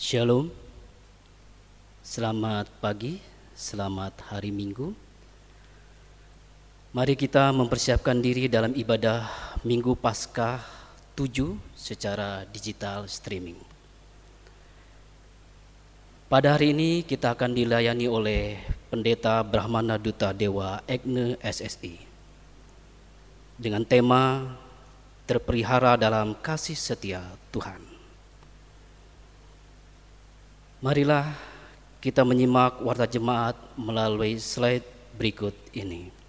Shalom, selamat pagi, selamat hari Minggu. Mari kita mempersiapkan diri dalam ibadah Minggu Paskah 7 secara digital streaming. Pada hari ini kita akan dilayani oleh Pendeta Brahmana Duta Dewa Egne SSI dengan tema terpelihara dalam kasih setia Tuhan. Marilah kita menyimak warta jemaat melalui slide berikut ini.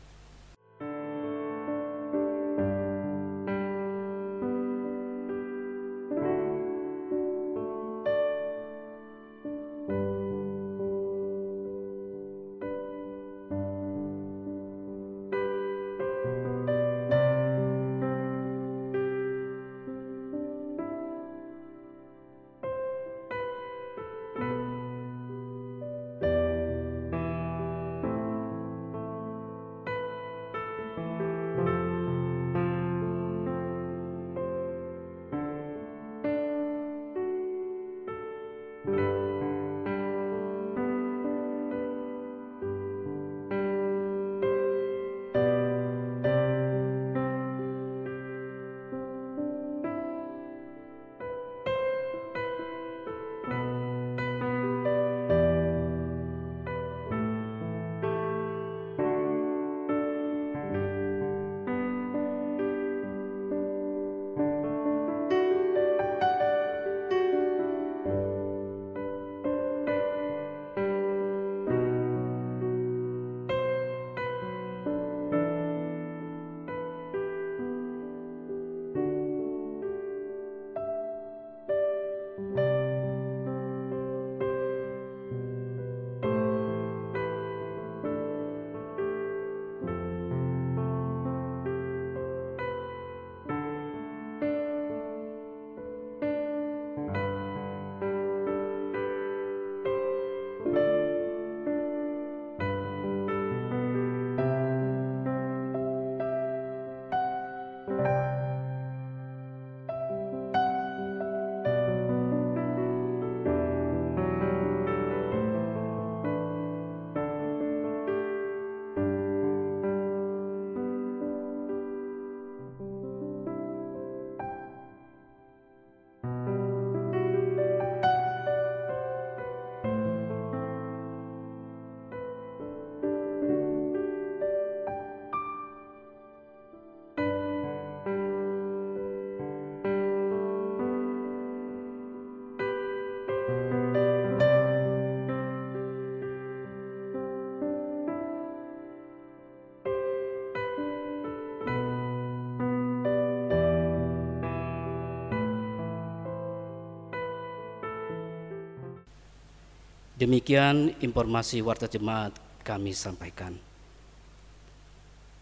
Demikian informasi warta jemaat kami sampaikan.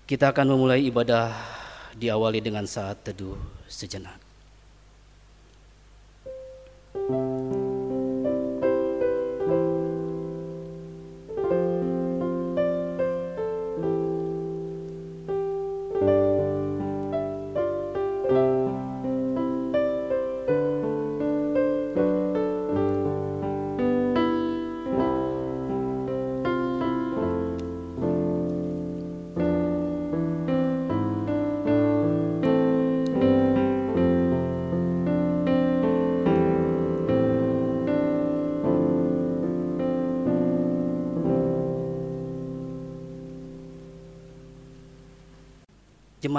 Kita akan memulai ibadah diawali dengan saat teduh sejenak.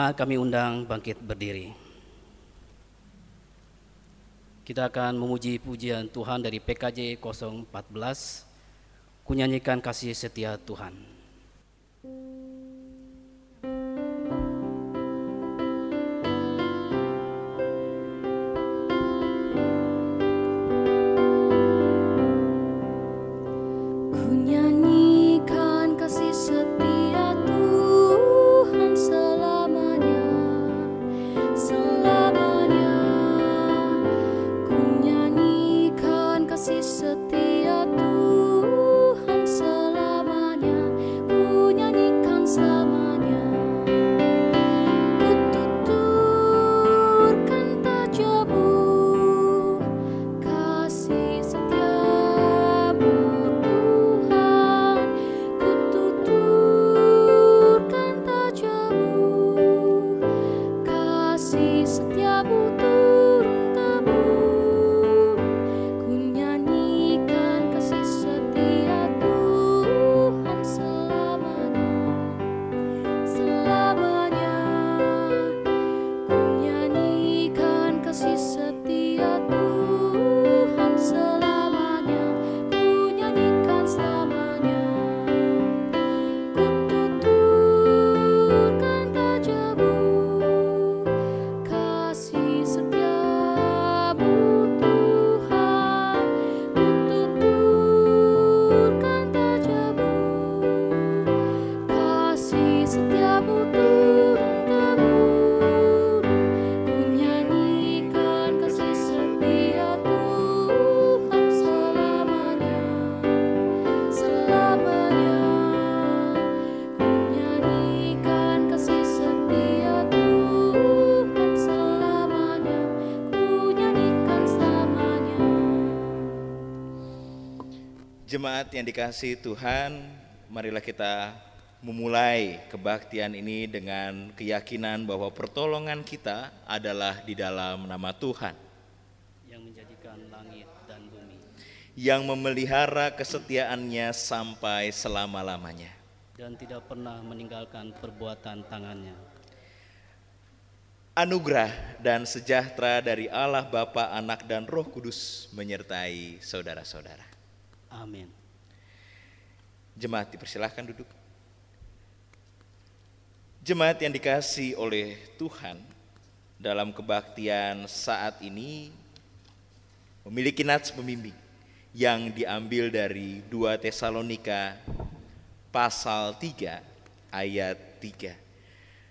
Jemaat kami undang bangkit berdiri. Kita akan memuji pujian Tuhan dari PKJ 014, kunyanyikan kasih setia Tuhan. Jemaat yang dikasih Tuhan, marilah kita memulai kebaktian ini dengan keyakinan bahwa pertolongan kita adalah di dalam nama Tuhan yang menjadikan langit dan bumi, yang memelihara kesetiaannya sampai selama-lamanya. dan tidak pernah meninggalkan perbuatan tangannya. Anugerah dan sejahtera dari Allah Bapa, Anak dan Roh Kudus menyertai saudara-saudara. Amin. Jemaat dipersilahkan duduk. Jemaat yang dikasih oleh Tuhan dalam kebaktian saat ini memiliki nats pembimbing yang diambil dari 2 Tesalonika pasal 3 ayat 3.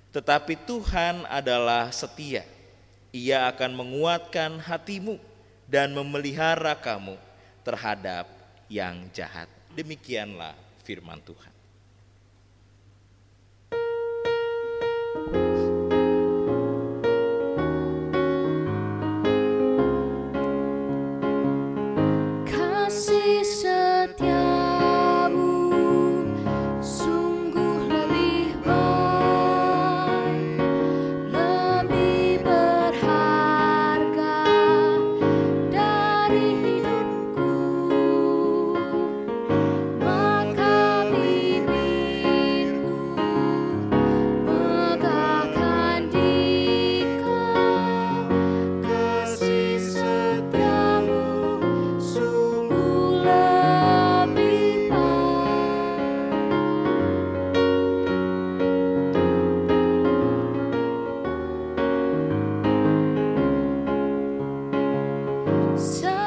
Tetapi Tuhan adalah setia. Ia akan menguatkan hatimu dan memelihara kamu terhadap yang jahat. Demikianlah firman Tuhan. So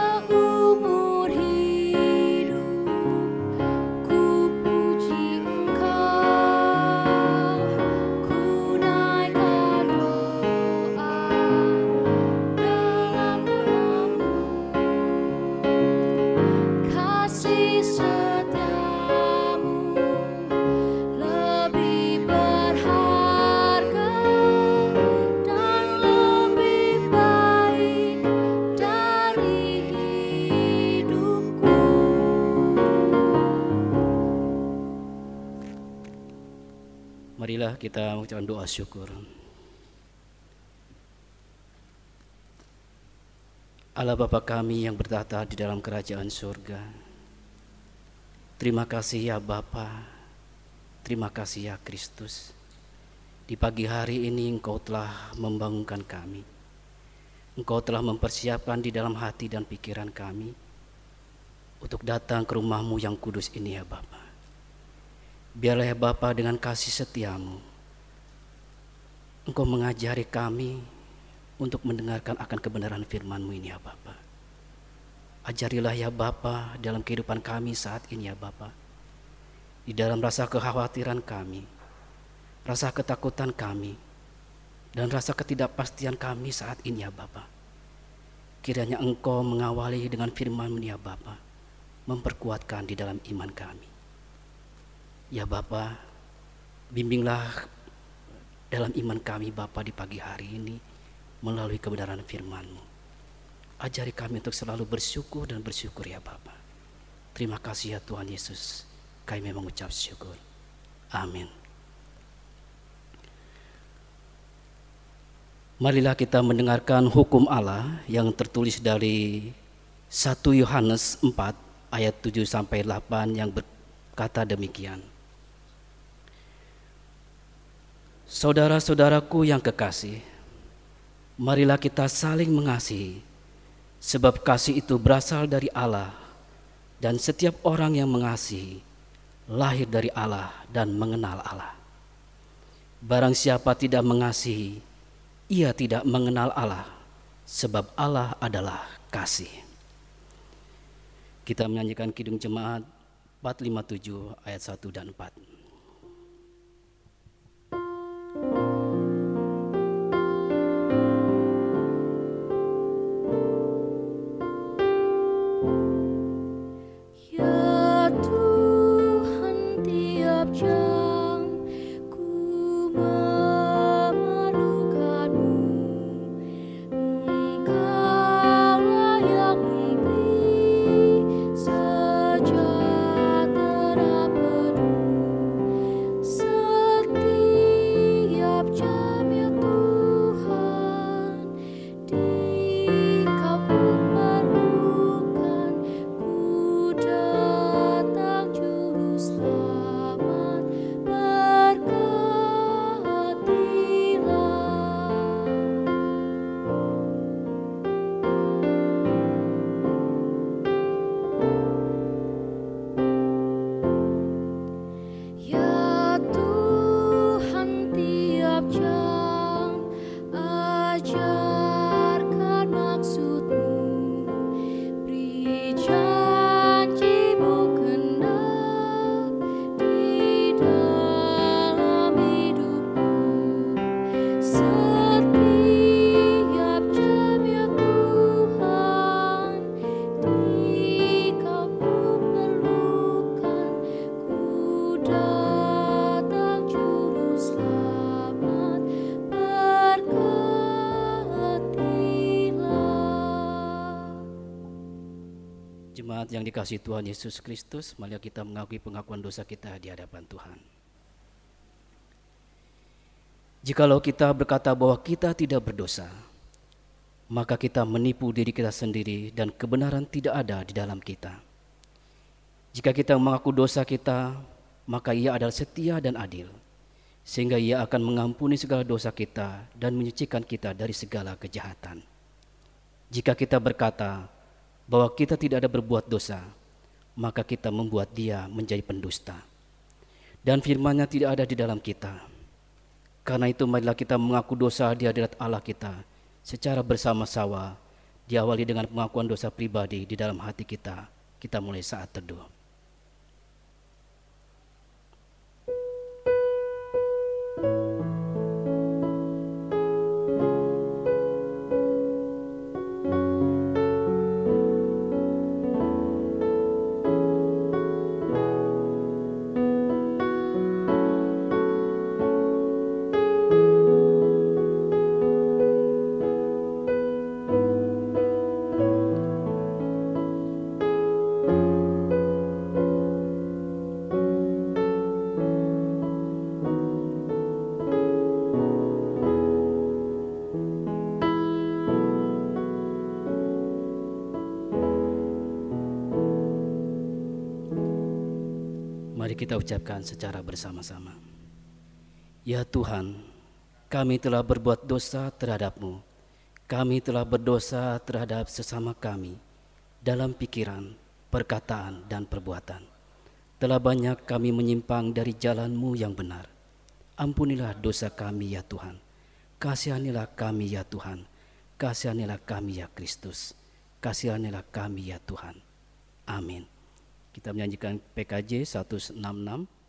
kita mengucapkan doa syukur. Allah Bapa kami yang bertata di dalam kerajaan surga. Terima kasih ya Bapa. Terima kasih ya Kristus. Di pagi hari ini Engkau telah membangunkan kami. Engkau telah mempersiapkan di dalam hati dan pikiran kami untuk datang ke rumahmu yang kudus ini ya Bapa. Biarlah ya Bapa dengan kasih setiamu Engkau mengajari kami untuk mendengarkan akan kebenaran firman-Mu ini ya Bapa. Ajarilah ya Bapa dalam kehidupan kami saat ini ya Bapa. Di dalam rasa kekhawatiran kami, rasa ketakutan kami, dan rasa ketidakpastian kami saat ini ya Bapa. Kiranya Engkau mengawali dengan firman-Mu ya Bapa, memperkuatkan di dalam iman kami. Ya Bapa, bimbinglah dalam iman kami Bapa di pagi hari ini melalui kebenaran firman-Mu. Ajari kami untuk selalu bersyukur dan bersyukur ya Bapa. Terima kasih ya Tuhan Yesus. Kami mengucap syukur. Amin. Marilah kita mendengarkan hukum Allah yang tertulis dari 1 Yohanes 4 ayat 7 sampai 8 yang berkata demikian. Saudara-saudaraku yang kekasih, marilah kita saling mengasihi, sebab kasih itu berasal dari Allah, dan setiap orang yang mengasihi lahir dari Allah dan mengenal Allah. Barang siapa tidak mengasihi, ia tidak mengenal Allah, sebab Allah adalah kasih. Kita menyanyikan Kidung Jemaat 457 ayat 1 dan 4. Yang dikasih Tuhan Yesus Kristus, mari kita mengakui pengakuan dosa kita di hadapan Tuhan. Jikalau kita berkata bahwa kita tidak berdosa, maka kita menipu diri kita sendiri dan kebenaran tidak ada di dalam kita. Jika kita mengaku dosa kita, maka ia adalah setia dan adil, sehingga ia akan mengampuni segala dosa kita dan menyucikan kita dari segala kejahatan. Jika kita berkata bahwa kita tidak ada berbuat dosa, maka kita membuat dia menjadi pendusta. Dan firman-Nya tidak ada di dalam kita. Karena itu marilah kita mengaku dosa di hadirat Allah kita secara bersama-sama diawali dengan pengakuan dosa pribadi di dalam hati kita. Kita mulai saat teduh. Kita ucapkan secara bersama-sama. Ya Tuhan, kami telah berbuat dosa terhadap-Mu. Kami telah berdosa terhadap sesama kami dalam pikiran, perkataan, dan perbuatan. Telah banyak kami menyimpang dari jalan-Mu yang benar. Ampunilah dosa kami ya Tuhan. Kasihanilah kami ya Tuhan. Kasihanilah kami ya Kristus. Kasihanilah kami ya Tuhan. Amin. Kita menyanyikan PKJ 166.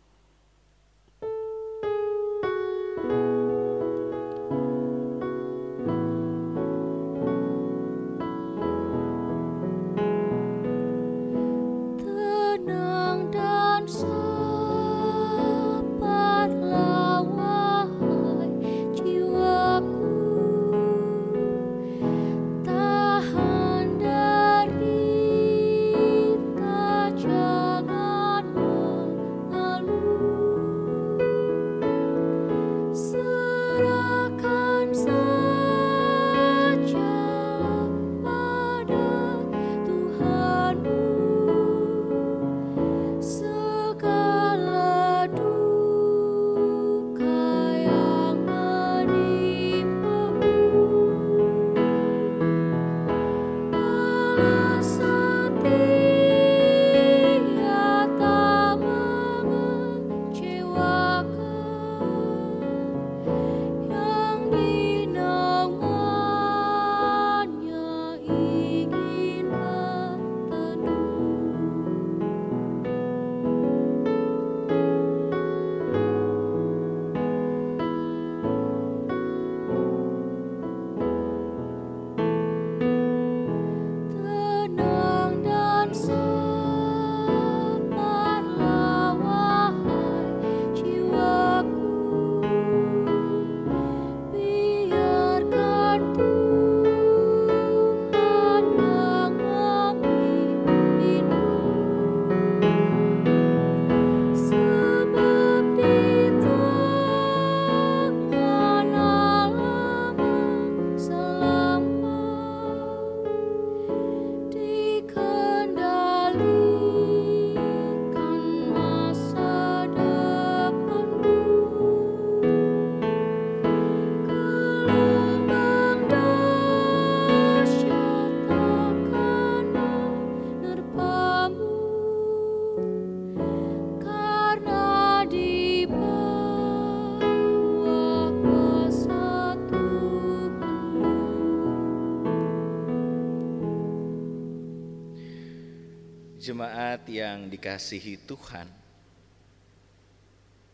Yang dikasihi Tuhan,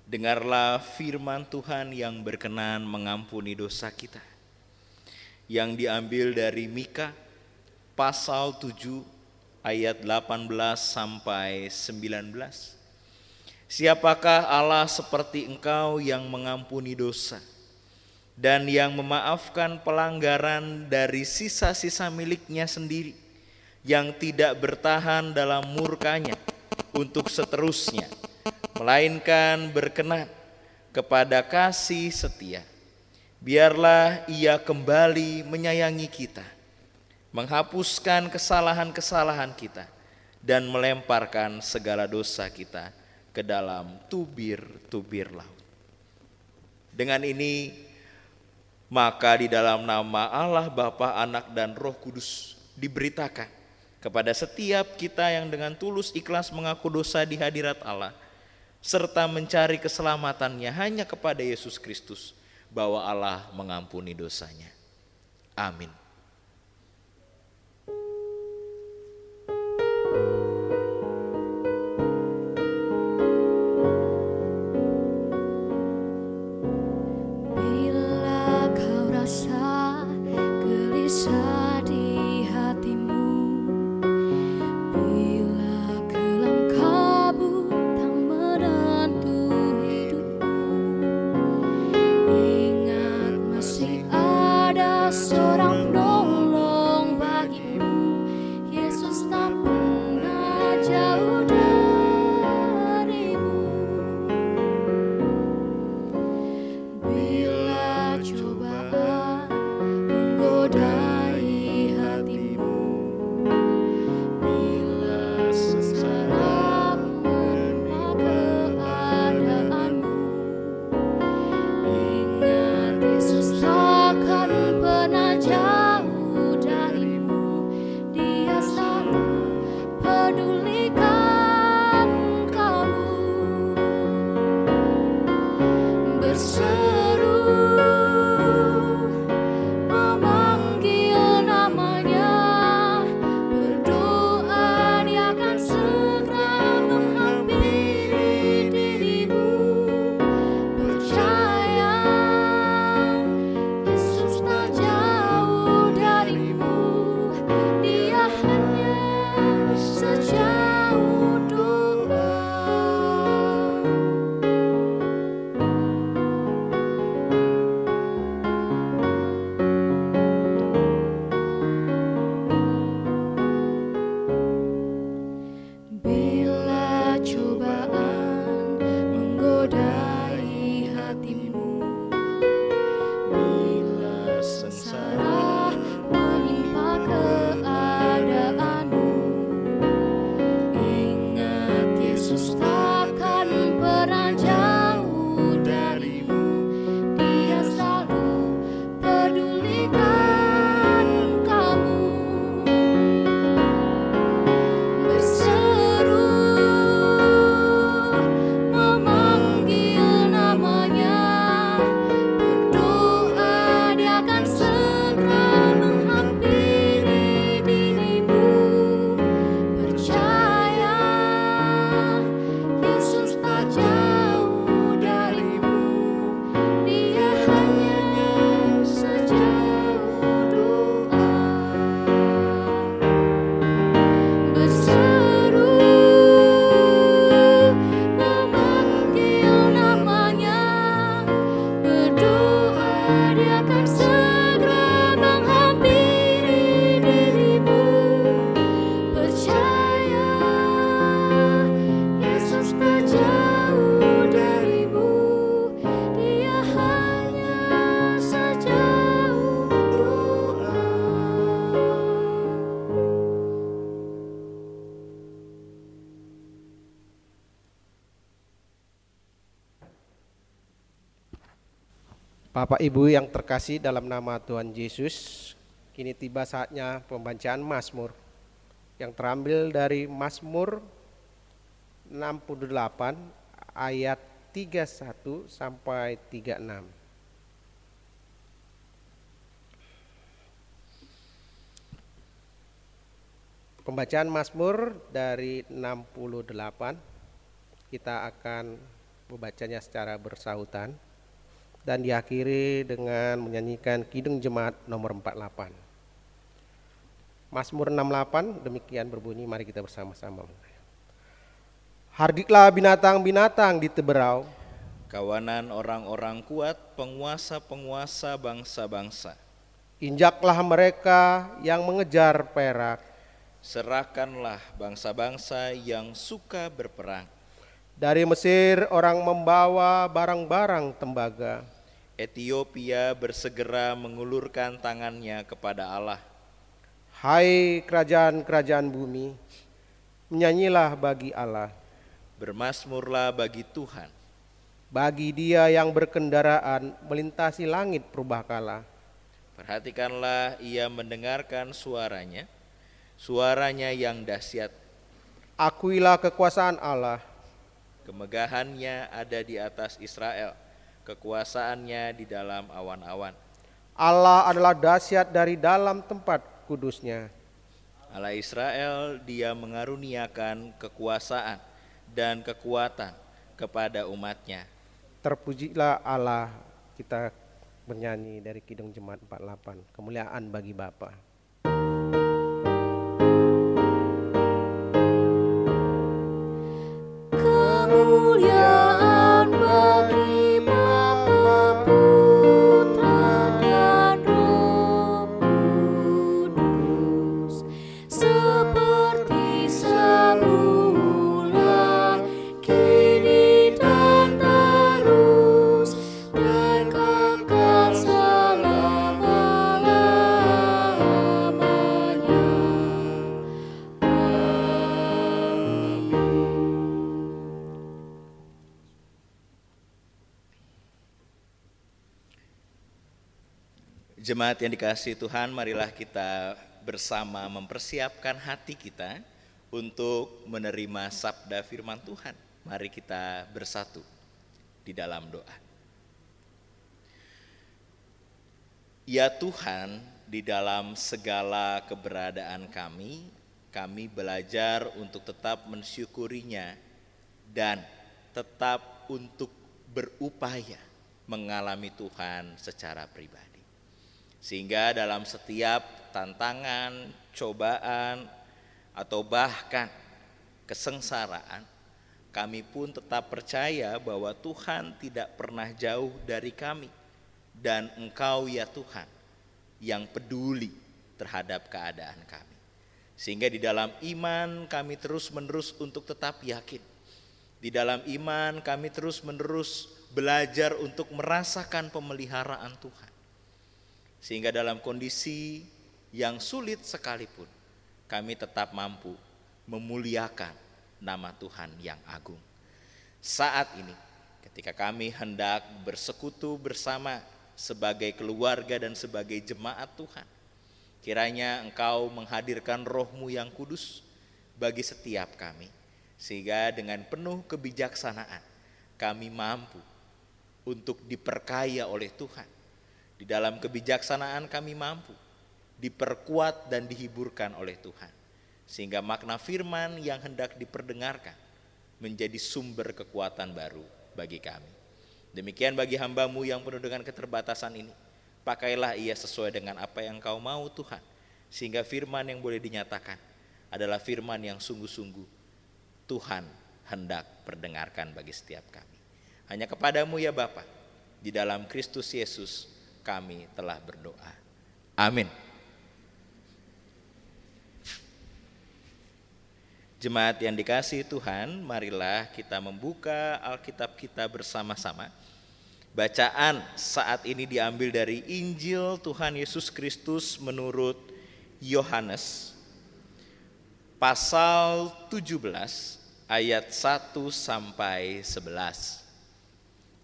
dengarlah firman Tuhan yang berkenan mengampuni dosa kita. Yang diambil dari Mika pasal 7 ayat 18 sampai 19. Siapakah Allah seperti engkau yang mengampuni dosa dan yang memaafkan pelanggaran dari sisa-sisa miliknya sendiri yang tidak bertahan dalam murkanya untuk seterusnya, melainkan berkenan kepada kasih setia. Biarlah ia kembali menyayangi kita, menghapuskan kesalahan-kesalahan kita, dan melemparkan segala dosa kita ke dalam tubir-tubir laut. Dengan ini, maka di dalam nama Allah Bapa, Anak, dan Roh Kudus diberitakan kepada setiap kita yang dengan tulus ikhlas mengaku dosa di hadirat Allah, serta mencari keselamatannya hanya kepada Yesus Kristus, bahwa Allah mengampuni dosanya. Amin. Ibu yang terkasih dalam nama Tuhan Yesus, kini tiba saatnya pembacaan Mazmur yang terambil dari Mazmur 68 ayat 31 sampai 36. Pembacaan Mazmur dari 68 kita akan membacanya secara bersahutan dan diakhiri dengan menyanyikan Kidung Jemaat nomor 48. Mazmur 68 demikian berbunyi, mari kita bersama-sama. Hardiklah binatang-binatang di teberau, Kawanan orang-orang kuat, penguasa-penguasa bangsa-bangsa. injaklah mereka yang mengejar perak, serahkanlah bangsa-bangsa yang suka berperang. Dari Mesir orang membawa barang-barang tembaga. Ethiopia bersegera mengulurkan tangannya kepada Allah. Hai kerajaan-kerajaan bumi, menyanyilah bagi Allah. Bermasmurlah bagi Tuhan. Bagi dia yang berkendaraan melintasi langit purbakala. Perhatikanlah ia mendengarkan suaranya, suaranya yang dahsyat. Akuilah kekuasaan Allah. Kemegahannya ada di atas Israel, kekuasaannya di dalam awan-awan. Allah adalah dahsyat dari dalam tempat kudusnya. Allah Israel dia mengaruniakan kekuasaan dan kekuatan kepada umatnya. Terpujilah Allah kita bernyanyi dari Kidung Jemaat 48. Kemuliaan bagi Bapa. Kemuliaan Jemaat yang dikasih Tuhan, marilah kita bersama mempersiapkan hati kita untuk menerima sabda firman Tuhan. Mari kita bersatu di dalam doa. Ya Tuhan, di dalam segala keberadaan kami, kami belajar untuk tetap mensyukurinya dan tetap untuk berupaya mengalami Tuhan secara pribadi. Sehingga dalam setiap tantangan, cobaan, atau bahkan kesengsaraan, kami pun tetap percaya bahwa Tuhan tidak pernah jauh dari kami dan Engkau ya Tuhan yang peduli terhadap keadaan kami. Sehingga di dalam iman kami terus-menerus untuk tetap yakin. Di dalam iman kami terus-menerus belajar untuk merasakan pemeliharaan Tuhan. Sehingga dalam kondisi yang sulit sekalipun kami tetap mampu memuliakan nama Tuhan yang agung. Saat ini ketika kami hendak bersekutu bersama sebagai keluarga dan sebagai jemaat Tuhan. Kiranya engkau menghadirkan rohmu yang kudus bagi setiap kami. Sehingga dengan penuh kebijaksanaan kami mampu untuk diperkaya oleh Tuhan. Di dalam kebijaksanaan kami mampu diperkuat dan dihiburkan oleh Tuhan. Sehingga makna firman yang hendak diperdengarkan menjadi sumber kekuatan baru bagi kami. Demikian bagi hambamu yang penuh dengan keterbatasan ini. Pakailah ia sesuai dengan apa yang kau mau Tuhan. Sehingga firman yang boleh dinyatakan adalah firman yang sungguh-sungguh Tuhan hendak perdengarkan bagi setiap kami. Hanya kepadamu ya Bapa, di dalam Kristus Yesus kami telah berdoa. Amin. Jemaat yang dikasih Tuhan, marilah kita membuka Alkitab kita bersama-sama. Bacaan saat ini diambil dari Injil Tuhan Yesus Kristus menurut Yohanes pasal 17 ayat 1 sampai 11.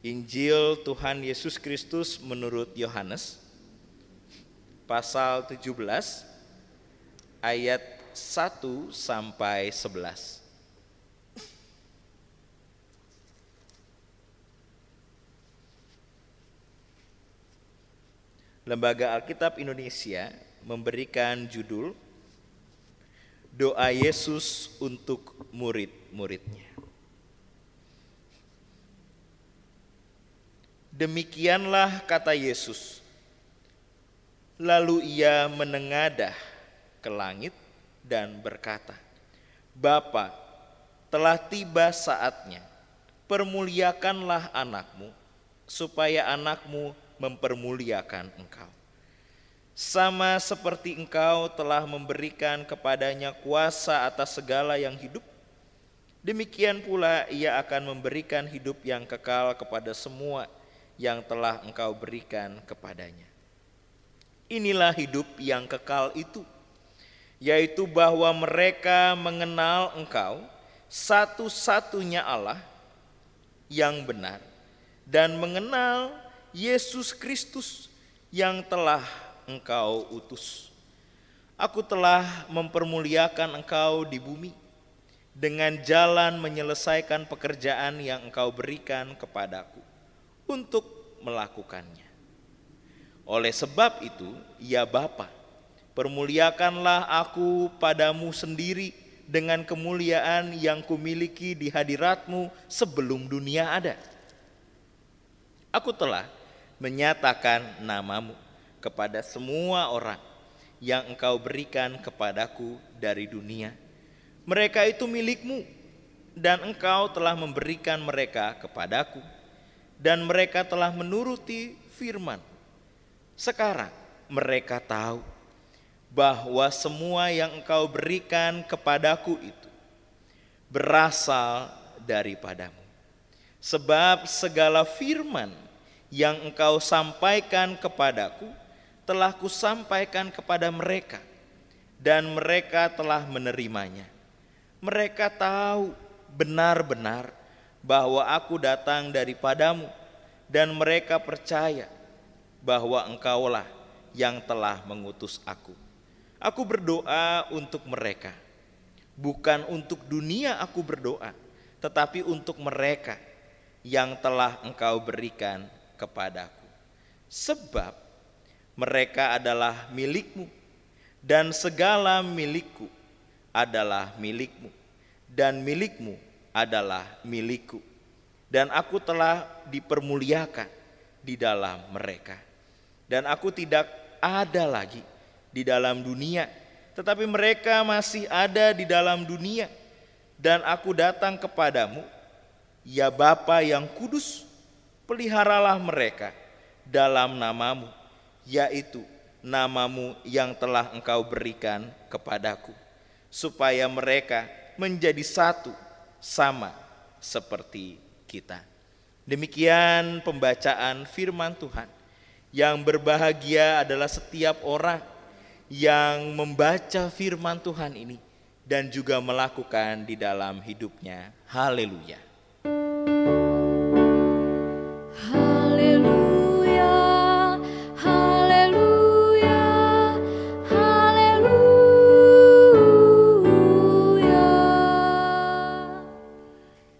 Injil Tuhan Yesus Kristus menurut Yohanes pasal 17 ayat 1 sampai 11. Lembaga Alkitab Indonesia memberikan judul Doa Yesus untuk murid-muridnya. Demikianlah kata Yesus. Lalu ia menengadah ke langit dan berkata, Bapa, telah tiba saatnya, permuliakanlah anakmu, supaya anakmu mempermuliakan engkau. sama seperti engkau telah memberikan kepadanya kuasa atas segala yang hidup, demikian pula ia akan memberikan hidup yang kekal kepada semua yang telah engkau berikan kepadanya. Inilah hidup yang kekal itu, yaitu bahwa mereka mengenal engkau satu-satunya Allah yang benar dan mengenal Yesus Kristus yang telah engkau utus. Aku telah mempermuliakan engkau di bumi dengan jalan menyelesaikan pekerjaan yang engkau berikan kepadaku untuk melakukannya. Oleh sebab itu, ya Bapa, permuliakanlah aku padamu sendiri dengan kemuliaan yang kumiliki di hadiratmu sebelum dunia ada. Aku telah menyatakan namamu kepada semua orang yang engkau berikan kepadaku dari dunia. Mereka itu milikmu dan engkau telah memberikan mereka kepadaku dan mereka telah menuruti firman. Sekarang mereka tahu bahwa semua yang engkau berikan kepadaku itu berasal daripadamu. Sebab segala firman yang engkau sampaikan kepadaku telah kusampaikan kepada mereka dan mereka telah menerimanya. Mereka tahu benar-benar bahwa aku datang daripadamu dan mereka percaya bahwa engkaulah yang telah mengutus aku. Aku berdoa untuk mereka. Bukan untuk dunia aku berdoa, tetapi untuk mereka yang telah engkau berikan kepadaku. Sebab mereka adalah milikmu, dan segala milikku adalah milikmu, dan milikmu adalah milikku. Dan aku telah dipermuliakan di dalam mereka. Dan aku tidak ada lagi di dalam dunia, tetapi mereka masih ada di dalam dunia. Dan aku datang kepadamu, ya Bapa yang kudus, peliharalah mereka dalam namamu yaitu namamu yang telah engkau berikan kepadaku, supaya mereka menjadi satu sama seperti kita. Demikian pembacaan firman Tuhan. Yang berbahagia adalah setiap orang yang membaca firman Tuhan ini dan juga melakukan di dalam hidupnya. Haleluya.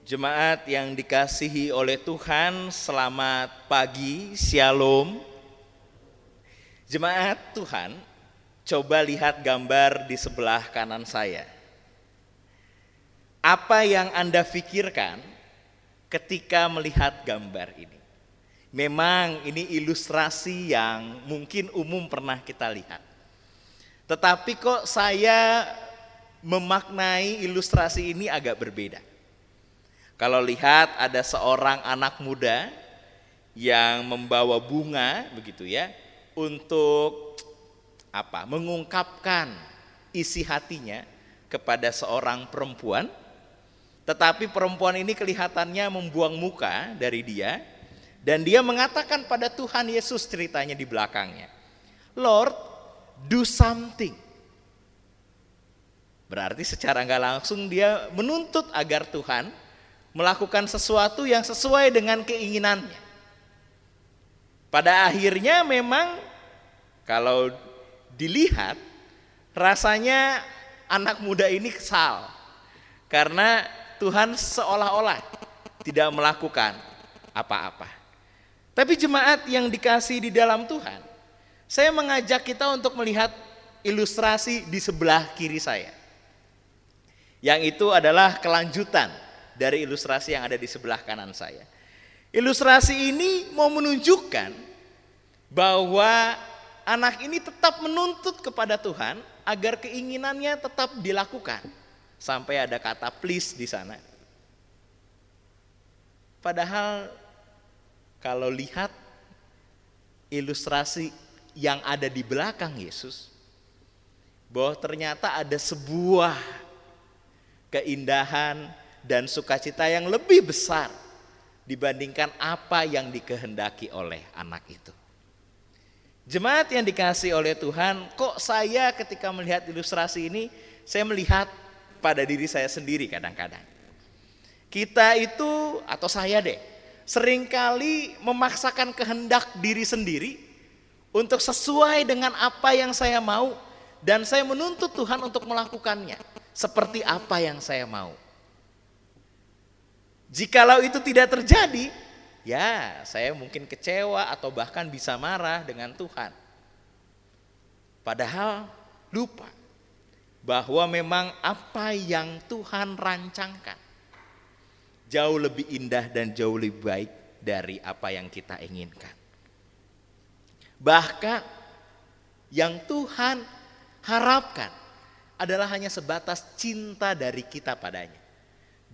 Jemaat yang dikasihi oleh Tuhan, selamat pagi, shalom. Jemaat Tuhan, coba lihat gambar di sebelah kanan saya. Apa yang Anda pikirkan ketika melihat gambar ini? Memang ini ilustrasi yang mungkin umum pernah kita lihat. Tetapi kok saya memaknai ilustrasi ini agak berbeda. Kalau lihat ada seorang anak muda yang membawa bunga begitu ya untuk apa? mengungkapkan isi hatinya kepada seorang perempuan. Tetapi perempuan ini kelihatannya membuang muka dari dia dan dia mengatakan pada Tuhan Yesus ceritanya di belakangnya. Lord, do something. Berarti secara nggak langsung dia menuntut agar Tuhan melakukan sesuatu yang sesuai dengan keinginannya. Pada akhirnya memang kalau dilihat rasanya anak muda ini kesal karena Tuhan seolah-olah tidak melakukan apa-apa. Tapi jemaat yang dikasih di dalam Tuhan, saya mengajak kita untuk melihat ilustrasi di sebelah kiri saya. Yang itu adalah kelanjutan dari ilustrasi yang ada di sebelah kanan saya. Ilustrasi ini mau menunjukkan bahwa anak ini tetap menuntut kepada Tuhan agar keinginannya tetap dilakukan. Sampai ada kata please di sana. Padahal kalau lihat ilustrasi yang ada di belakang Yesus bahwa ternyata ada sebuah keindahan dan sukacita yang lebih besar dibandingkan apa yang dikehendaki oleh anak itu. Jemaat yang dikasih oleh Tuhan, kok saya ketika melihat ilustrasi ini, saya melihat pada diri saya sendiri kadang-kadang. Kita itu, atau saya deh, sering kali memaksakan kehendak diri sendiri untuk sesuai dengan apa yang saya mau, dan saya menuntut Tuhan untuk melakukannya seperti apa yang saya mau. Jikalau itu tidak terjadi, ya saya mungkin kecewa atau bahkan bisa marah dengan Tuhan. Padahal lupa bahwa memang apa yang Tuhan rancangkan jauh lebih indah dan jauh lebih baik dari apa yang kita inginkan. Bahkan yang Tuhan harapkan adalah hanya sebatas cinta dari kita padanya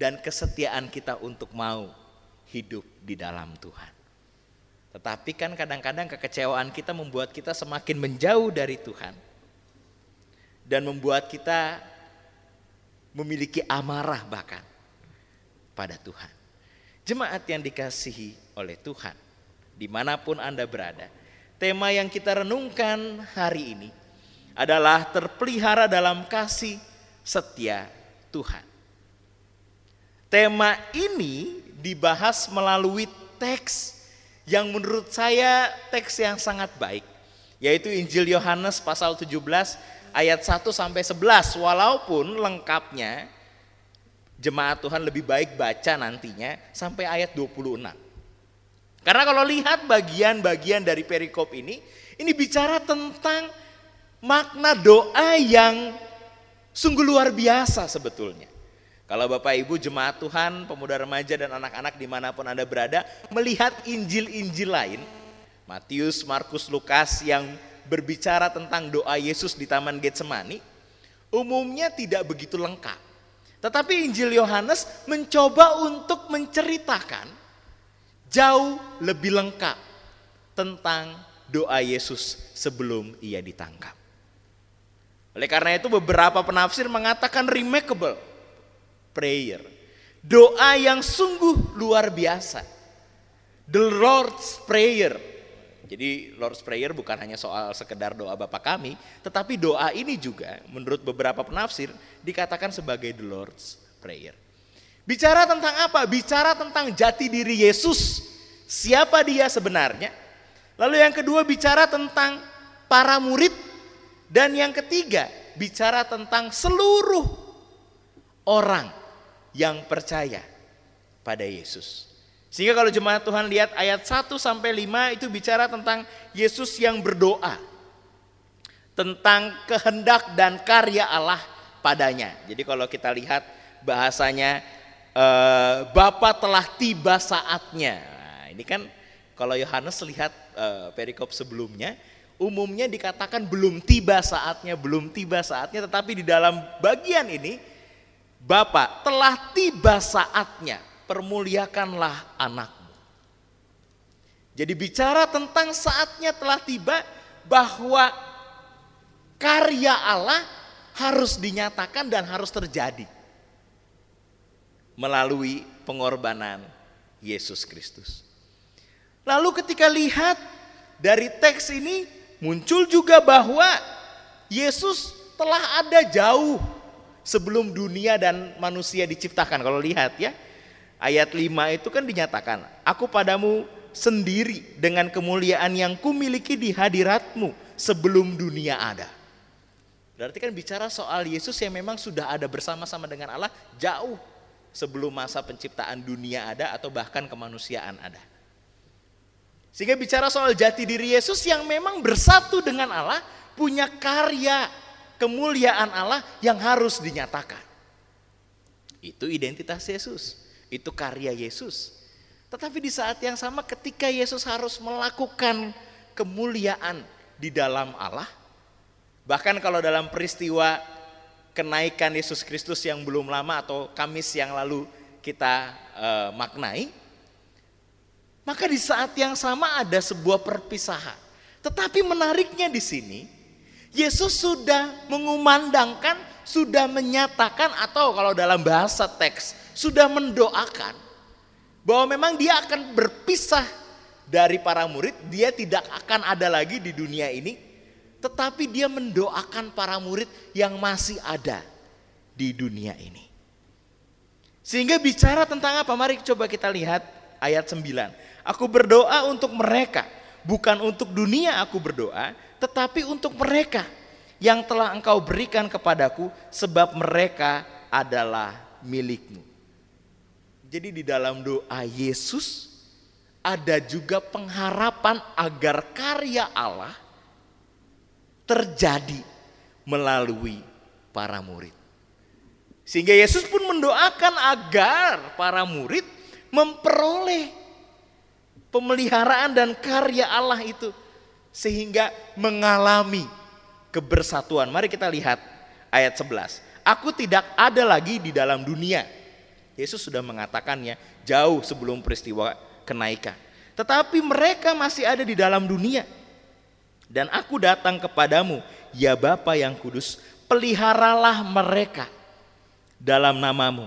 dan kesetiaan kita untuk mau hidup di dalam Tuhan. Tetapi kan kadang-kadang kekecewaan kita membuat kita semakin menjauh dari Tuhan dan membuat kita memiliki amarah bahkan pada Tuhan. Jemaat yang dikasihi oleh Tuhan, di mana pun Anda berada, tema yang kita renungkan hari ini adalah terpelihara dalam kasih setia Tuhan. Tema ini dibahas melalui teks yang menurut saya teks yang sangat baik, yaitu Injil Yohanes pasal 17 ayat 1 sampai 11 walaupun lengkapnya jemaat Tuhan lebih baik baca nantinya sampai ayat 26. Karena kalau lihat bagian-bagian dari perikop ini, ini bicara tentang makna doa yang sungguh luar biasa sebetulnya. Kalau Bapak Ibu jemaat Tuhan, pemuda remaja dan anak-anak di mana pun Anda berada, melihat Injil-Injil lain, Matius, Markus, Lukas yang berbicara tentang doa Yesus di Taman Getsemani, umumnya tidak begitu lengkap. Tetapi Injil Yohanes mencoba untuk menceritakan jauh lebih lengkap tentang doa Yesus sebelum ia ditangkap. Oleh karena itu beberapa penafsir mengatakan remarkable prayer. Doa yang sungguh luar biasa. The Lord's Prayer. Jadi Lord's Prayer bukan hanya soal sekedar doa Bapa kami, tetapi doa ini juga menurut beberapa penafsir dikatakan sebagai the Lord's Prayer. Bicara tentang apa? Bicara tentang jati diri Yesus. Siapa dia sebenarnya? Lalu yang kedua bicara tentang para murid dan yang ketiga bicara tentang seluruh orang yang percaya pada Yesus. Sehingga kalau jemaat Tuhan lihat ayat 1 sampai 5 itu bicara tentang Yesus yang berdoa. Tentang kehendak dan karya Allah padanya. Jadi kalau kita lihat bahasanya eh, Bapa telah tiba saatnya. Nah, ini kan kalau Yohanes lihat eh, perikop sebelumnya umumnya dikatakan belum tiba saatnya, belum tiba saatnya tetapi di dalam bagian ini Bapak, telah tiba saatnya, permuliakanlah anakmu. Jadi bicara tentang saatnya telah tiba bahwa karya Allah harus dinyatakan dan harus terjadi melalui pengorbanan Yesus Kristus. Lalu ketika lihat dari teks ini muncul juga bahwa Yesus telah ada jauh sebelum dunia dan manusia diciptakan. Kalau lihat ya, ayat 5 itu kan dinyatakan, aku padamu sendiri dengan kemuliaan yang kumiliki di hadiratmu sebelum dunia ada. Berarti kan bicara soal Yesus yang memang sudah ada bersama-sama dengan Allah jauh sebelum masa penciptaan dunia ada atau bahkan kemanusiaan ada. Sehingga bicara soal jati diri Yesus yang memang bersatu dengan Allah, punya karya, kemuliaan Allah yang harus dinyatakan. Itu identitas Yesus, itu karya Yesus. Tetapi di saat yang sama ketika Yesus harus melakukan kemuliaan di dalam Allah, bahkan kalau dalam peristiwa kenaikan Yesus Kristus yang belum lama atau Kamis yang lalu kita eh, maknai, maka di saat yang sama ada sebuah perpisahan. Tetapi menariknya di sini, Yesus sudah mengumandangkan, sudah menyatakan atau kalau dalam bahasa teks sudah mendoakan bahwa memang dia akan berpisah dari para murid, dia tidak akan ada lagi di dunia ini, tetapi dia mendoakan para murid yang masih ada di dunia ini. Sehingga bicara tentang apa? Mari coba kita lihat ayat 9. Aku berdoa untuk mereka, bukan untuk dunia aku berdoa, tetapi untuk mereka yang telah engkau berikan kepadaku sebab mereka adalah milikmu. Jadi di dalam doa Yesus ada juga pengharapan agar karya Allah terjadi melalui para murid. Sehingga Yesus pun mendoakan agar para murid memperoleh pemeliharaan dan karya Allah itu sehingga mengalami kebersatuan. Mari kita lihat ayat 11. Aku tidak ada lagi di dalam dunia. Yesus sudah mengatakannya jauh sebelum peristiwa kenaikan. Tetapi mereka masih ada di dalam dunia. Dan aku datang kepadamu, ya Bapa yang kudus, peliharalah mereka dalam namamu,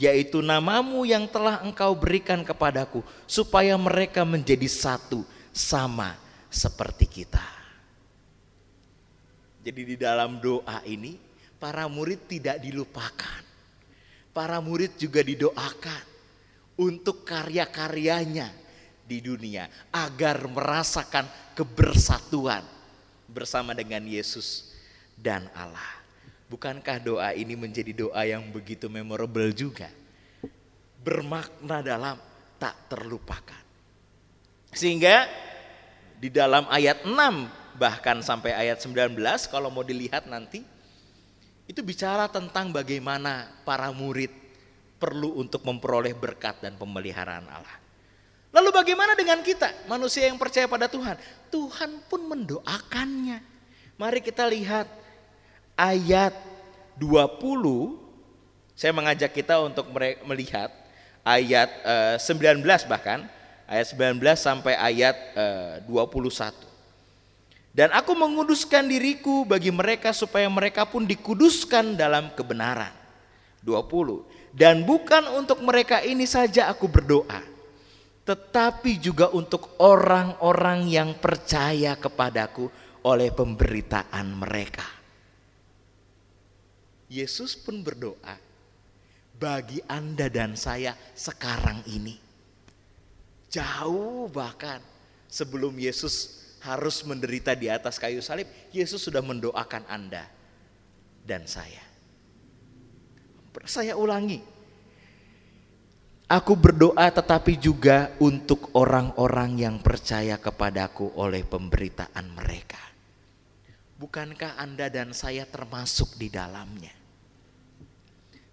yaitu namamu yang telah engkau berikan kepadaku, supaya mereka menjadi satu sama seperti kita. Jadi di dalam doa ini para murid tidak dilupakan. Para murid juga didoakan untuk karya-karyanya di dunia agar merasakan kebersatuan bersama dengan Yesus dan Allah. Bukankah doa ini menjadi doa yang begitu memorable juga? Bermakna dalam tak terlupakan. Sehingga di dalam ayat 6 bahkan sampai ayat 19 kalau mau dilihat nanti itu bicara tentang bagaimana para murid perlu untuk memperoleh berkat dan pemeliharaan Allah. Lalu bagaimana dengan kita, manusia yang percaya pada Tuhan? Tuhan pun mendoakannya. Mari kita lihat ayat 20, saya mengajak kita untuk melihat ayat 19 eh, bahkan, ayat 19 sampai ayat 21. Eh, Dan aku menguduskan diriku bagi mereka supaya mereka pun dikuduskan dalam kebenaran. 20. Dan bukan untuk mereka ini saja aku berdoa, tetapi juga untuk orang-orang yang percaya kepadaku oleh pemberitaan mereka. Yesus pun berdoa bagi Anda dan saya sekarang ini. Jauh bahkan sebelum Yesus harus menderita di atas kayu salib, Yesus sudah mendoakan Anda dan saya. Saya ulangi, Aku berdoa tetapi juga untuk orang-orang yang percaya kepadaku oleh pemberitaan mereka. Bukankah Anda dan saya termasuk di dalamnya?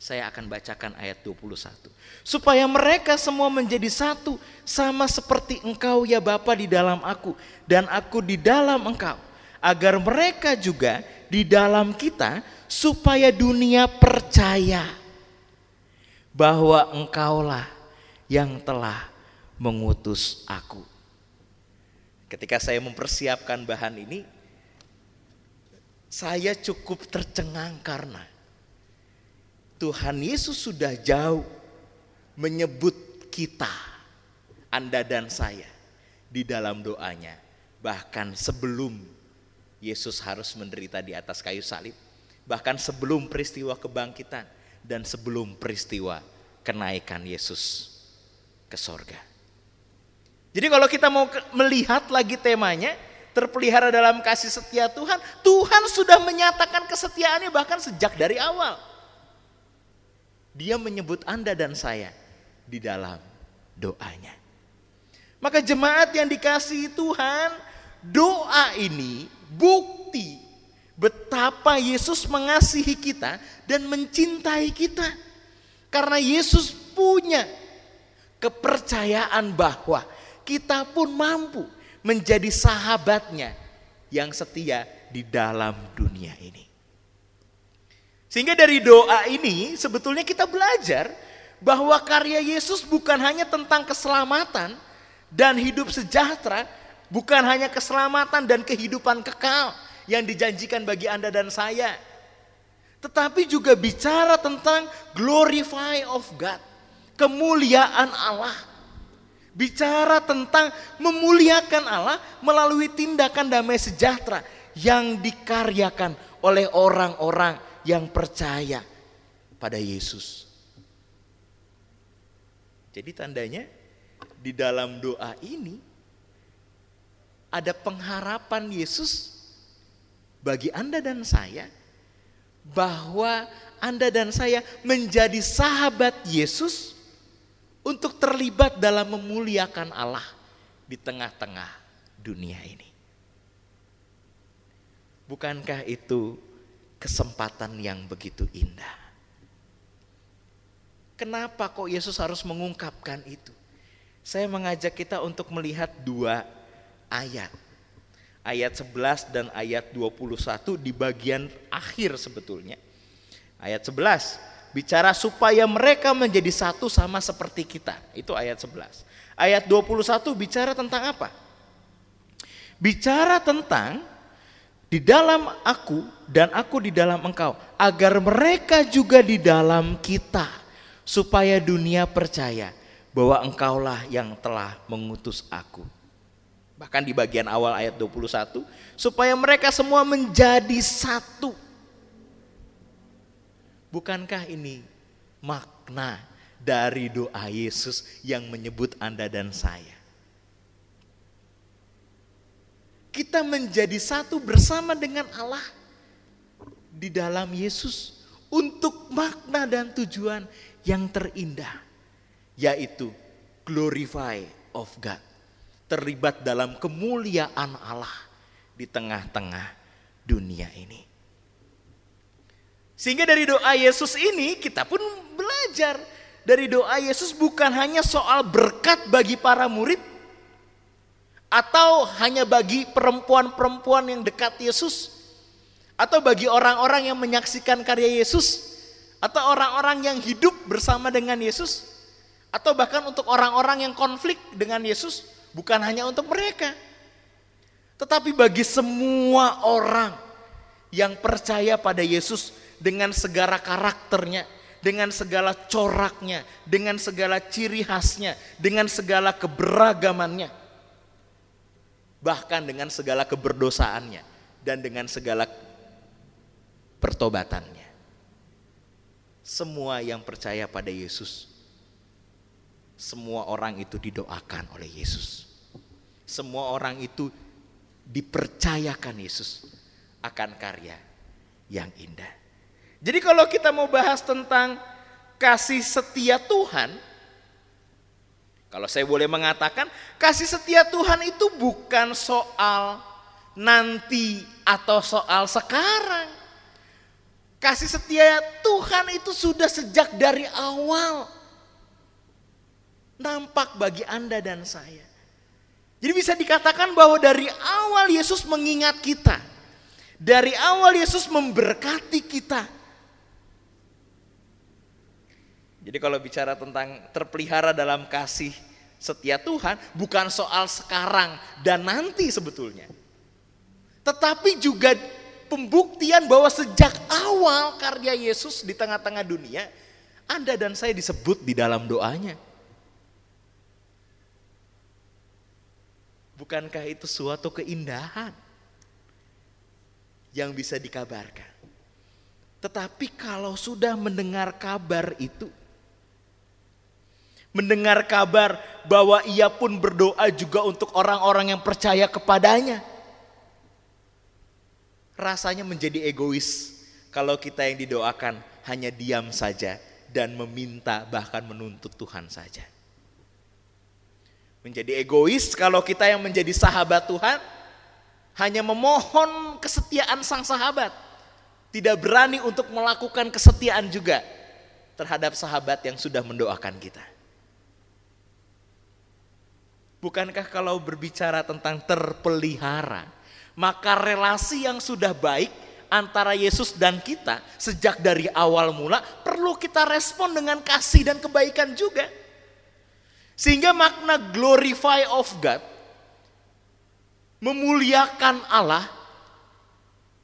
Saya akan bacakan ayat 21. Supaya mereka semua menjadi satu sama seperti engkau ya Bapa di dalam aku dan aku di dalam engkau. Agar mereka juga di dalam kita supaya dunia percaya bahwa engkaulah yang telah mengutus aku. Ketika saya mempersiapkan bahan ini, saya cukup tercengang karena Tuhan Yesus sudah jauh menyebut kita, Anda dan saya, di dalam doanya. Bahkan sebelum Yesus harus menderita di atas kayu salib, bahkan sebelum peristiwa kebangkitan, dan sebelum peristiwa kenaikan Yesus ke sorga. Jadi kalau kita mau melihat lagi temanya, terpelihara dalam kasih setia Tuhan, Tuhan sudah menyatakan kesetiaannya bahkan sejak dari awal. Dia menyebut Anda dan saya di dalam doanya. Maka jemaat yang dikasihi Tuhan, doa ini bukti betapa Yesus mengasihi kita dan mencintai kita. Karena Yesus punya kepercayaan bahwa kita pun mampu menjadi sahabatnya yang setia di dalam dunia ini. Sehingga dari doa ini sebetulnya kita belajar bahwa karya Yesus bukan hanya tentang keselamatan dan hidup sejahtera bukan hanya keselamatan dan kehidupan kekal yang dijanjikan bagi Anda dan saya, tetapi juga bicara tentang glorify of God, kemuliaan Allah. Bicara tentang memuliakan Allah melalui tindakan damai sejahtera yang dikaryakan oleh orang-orang yang percaya pada Yesus. Jadi tandanya di dalam doa ini ada pengharapan Yesus bagi Anda dan saya bahwa Anda dan saya menjadi sahabat Yesus untuk terlibat dalam memuliakan Allah di tengah-tengah dunia ini. Bukankah itu kesempatan yang begitu indah? Kenapa kok Yesus harus mengungkapkan itu? Saya mengajak kita untuk melihat dua ayat. Ayat 11 dan ayat 21 di bagian akhir sebetulnya. Ayat 11 bicara supaya mereka menjadi satu sama seperti kita. Itu ayat 11. Ayat 21 bicara tentang apa? Bicara tentang di dalam aku dan aku di dalam engkau agar mereka juga di dalam kita supaya dunia percaya bahwa engkaulah yang telah mengutus aku. Bahkan di bagian awal ayat 21 supaya mereka semua menjadi satu Bukankah ini makna dari doa Yesus yang menyebut Anda dan saya? Kita menjadi satu bersama dengan Allah di dalam Yesus untuk makna dan tujuan yang terindah, yaitu glorify of God, terlibat dalam kemuliaan Allah di tengah-tengah dunia ini. Sehingga dari doa Yesus ini kita pun belajar. Dari doa Yesus bukan hanya soal berkat bagi para murid. Atau hanya bagi perempuan-perempuan yang dekat Yesus. Atau bagi orang-orang yang menyaksikan karya Yesus. Atau orang-orang yang hidup bersama dengan Yesus. Atau bahkan untuk orang-orang yang konflik dengan Yesus. Bukan hanya untuk mereka. Tetapi bagi semua orang yang percaya pada Yesus dengan segala karakternya, dengan segala coraknya, dengan segala ciri khasnya, dengan segala keberagamannya. Bahkan dengan segala keberdosaannya dan dengan segala pertobatannya. Semua yang percaya pada Yesus, semua orang itu didoakan oleh Yesus. Semua orang itu dipercayakan Yesus akan karya yang indah. Jadi kalau kita mau bahas tentang kasih setia Tuhan, kalau saya boleh mengatakan, kasih setia Tuhan itu bukan soal nanti atau soal sekarang. Kasih setia Tuhan itu sudah sejak dari awal nampak bagi Anda dan saya. Jadi bisa dikatakan bahwa dari awal Yesus mengingat kita. Dari awal Yesus memberkati kita jadi kalau bicara tentang terpelihara dalam kasih setia Tuhan bukan soal sekarang dan nanti sebetulnya. Tetapi juga pembuktian bahwa sejak awal karya Yesus di tengah-tengah dunia, Anda dan saya disebut di dalam doanya. Bukankah itu suatu keindahan yang bisa dikabarkan? Tetapi kalau sudah mendengar kabar itu, mendengar kabar bahwa ia pun berdoa juga untuk orang-orang yang percaya kepadanya. Rasanya menjadi egois kalau kita yang didoakan hanya diam saja dan meminta bahkan menuntut Tuhan saja. Menjadi egois kalau kita yang menjadi sahabat Tuhan hanya memohon kesetiaan sang sahabat. Tidak berani untuk melakukan kesetiaan juga terhadap sahabat yang sudah mendoakan kita. Bukankah kalau berbicara tentang terpelihara, maka relasi yang sudah baik antara Yesus dan kita sejak dari awal mula perlu kita respon dengan kasih dan kebaikan juga. Sehingga makna glorify of God memuliakan Allah,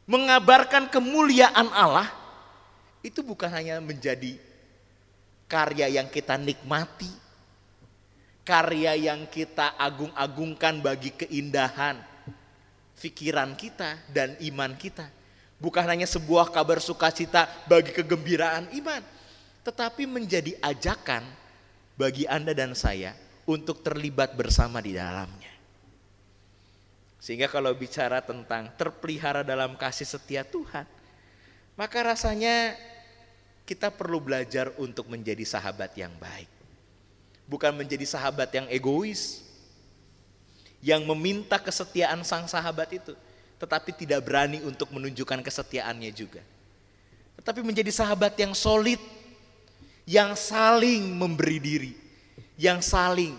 mengabarkan kemuliaan Allah, itu bukan hanya menjadi karya yang kita nikmati, karya yang kita agung-agungkan bagi keindahan pikiran kita dan iman kita. Bukan hanya sebuah kabar sukacita bagi kegembiraan iman, tetapi menjadi ajakan bagi Anda dan saya untuk terlibat bersama di dalamnya. Sehingga kalau bicara tentang terpelihara dalam kasih setia Tuhan, maka rasanya kita perlu belajar untuk menjadi sahabat yang baik. Bukan menjadi sahabat yang egois, yang meminta kesetiaan sang sahabat itu, tetapi tidak berani untuk menunjukkan kesetiaannya juga. Tetapi menjadi sahabat yang solid, yang saling memberi diri, yang saling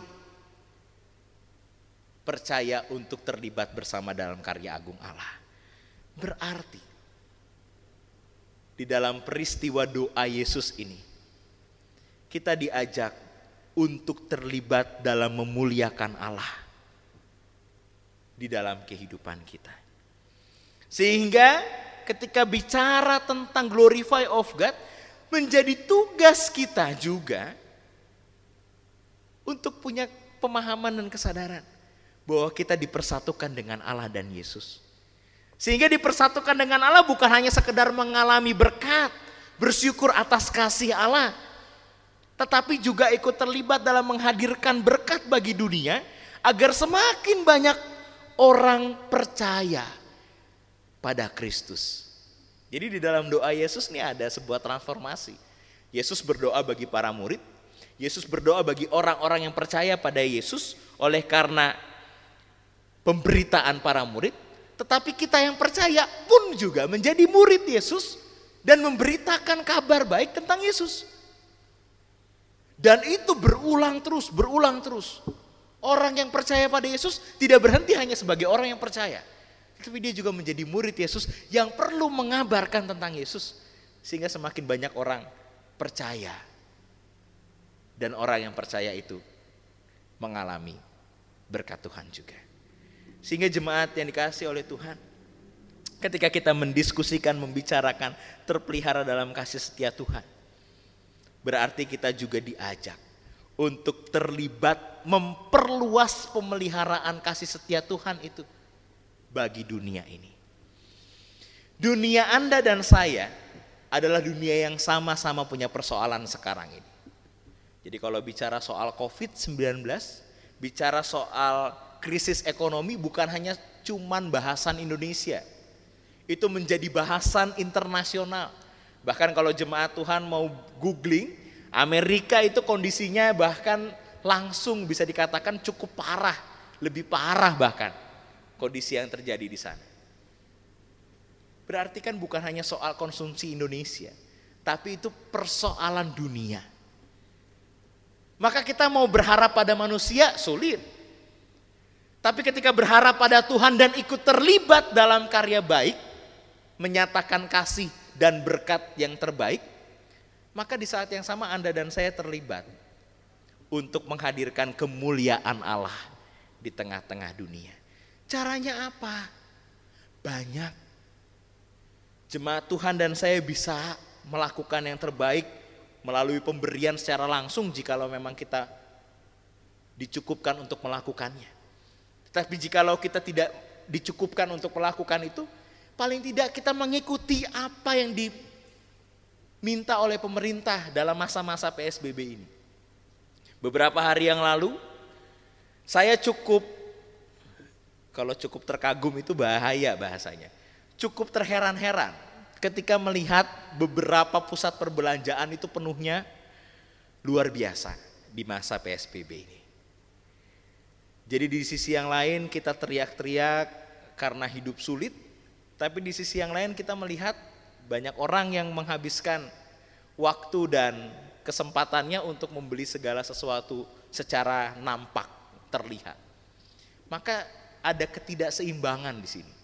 percaya untuk terlibat bersama dalam karya agung Allah. Berarti di dalam peristiwa doa Yesus ini kita diajak untuk terlibat dalam memuliakan Allah di dalam kehidupan kita. Sehingga ketika bicara tentang glorify of God menjadi tugas kita juga untuk punya pemahaman dan kesadaran bahwa kita dipersatukan dengan Allah dan Yesus. Sehingga dipersatukan dengan Allah bukan hanya sekedar mengalami berkat, bersyukur atas kasih Allah, tetapi juga ikut terlibat dalam menghadirkan berkat bagi dunia agar semakin banyak orang percaya pada Kristus. Jadi di dalam doa Yesus ini ada sebuah transformasi. Yesus berdoa bagi para murid, Yesus berdoa bagi orang-orang yang percaya pada Yesus oleh karena pemberitaan para murid, tetapi kita yang percaya pun juga menjadi murid Yesus dan memberitakan kabar baik tentang Yesus. Dan itu berulang terus, berulang terus. Orang yang percaya pada Yesus tidak berhenti hanya sebagai orang yang percaya. Tapi dia juga menjadi murid Yesus yang perlu mengabarkan tentang Yesus. Sehingga semakin banyak orang percaya. Dan orang yang percaya itu mengalami berkat Tuhan juga. Sehingga jemaat yang dikasih oleh Tuhan, ketika kita mendiskusikan, membicarakan, terpelihara dalam kasih setia Tuhan, berarti kita juga diajak untuk terlibat memperluas pemeliharaan kasih setia Tuhan itu bagi dunia ini. Dunia Anda dan saya adalah dunia yang sama-sama punya persoalan sekarang ini. Jadi kalau bicara soal COVID-19, bicara soal krisis ekonomi bukan hanya cuman bahasan Indonesia. Itu menjadi bahasan internasional. Bahkan kalau jemaat Tuhan mau googling, Amerika itu kondisinya bahkan langsung bisa dikatakan cukup parah, lebih parah bahkan kondisi yang terjadi di sana. Berarti kan bukan hanya soal konsumsi Indonesia, tapi itu persoalan dunia. Maka kita mau berharap pada manusia sulit. Tapi ketika berharap pada Tuhan dan ikut terlibat dalam karya baik, menyatakan kasih dan berkat yang terbaik, maka di saat yang sama Anda dan saya terlibat untuk menghadirkan kemuliaan Allah di tengah-tengah dunia. Caranya apa? Banyak. Jemaat Tuhan dan saya bisa melakukan yang terbaik melalui pemberian secara langsung jikalau memang kita dicukupkan untuk melakukannya. Tapi jikalau kita tidak dicukupkan untuk melakukan itu, paling tidak kita mengikuti apa yang diminta oleh pemerintah dalam masa-masa PSBB ini. Beberapa hari yang lalu, saya cukup, kalau cukup terkagum itu bahaya bahasanya. Cukup terheran-heran ketika melihat beberapa pusat perbelanjaan itu penuhnya luar biasa di masa PSBB ini. Jadi di sisi yang lain kita teriak-teriak karena hidup sulit, tapi di sisi yang lain kita melihat banyak orang yang menghabiskan waktu dan kesempatannya untuk membeli segala sesuatu secara nampak, terlihat. Maka ada ketidakseimbangan di sini.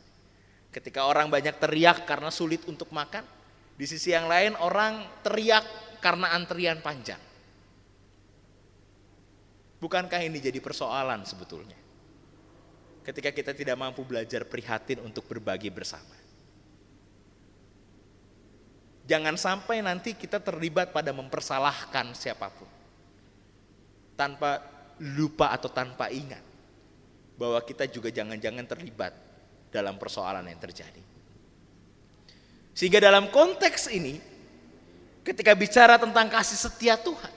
Ketika orang banyak teriak karena sulit untuk makan, di sisi yang lain orang teriak karena antrian panjang. Bukankah ini jadi persoalan sebetulnya? Ketika kita tidak mampu belajar prihatin untuk berbagi bersama. Jangan sampai nanti kita terlibat pada mempersalahkan siapa pun. Tanpa lupa atau tanpa ingat bahwa kita juga jangan-jangan terlibat dalam persoalan yang terjadi. Sehingga dalam konteks ini, ketika bicara tentang kasih setia Tuhan,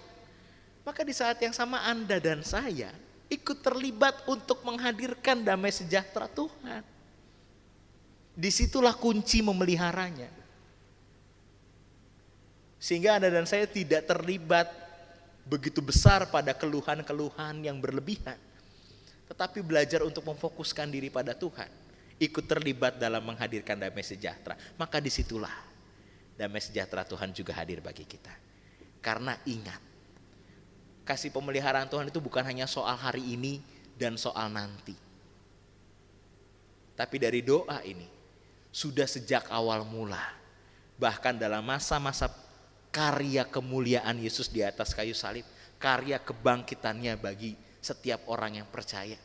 maka di saat yang sama Anda dan saya ikut terlibat untuk menghadirkan damai sejahtera Tuhan. Di situlah kunci memeliharanya. Sehingga Anda dan saya tidak terlibat begitu besar pada keluhan-keluhan yang berlebihan. Tetapi belajar untuk memfokuskan diri pada Tuhan. Ikut terlibat dalam menghadirkan damai sejahtera. Maka di situlah damai sejahtera Tuhan juga hadir bagi kita. Karena ingat, kasih pemeliharaan Tuhan itu bukan hanya soal hari ini dan soal nanti. Tapi dari doa ini, sudah sejak awal mula, bahkan dalam masa-masa karya kemuliaan Yesus di atas kayu salib, karya kebangkitannya bagi setiap orang yang percaya,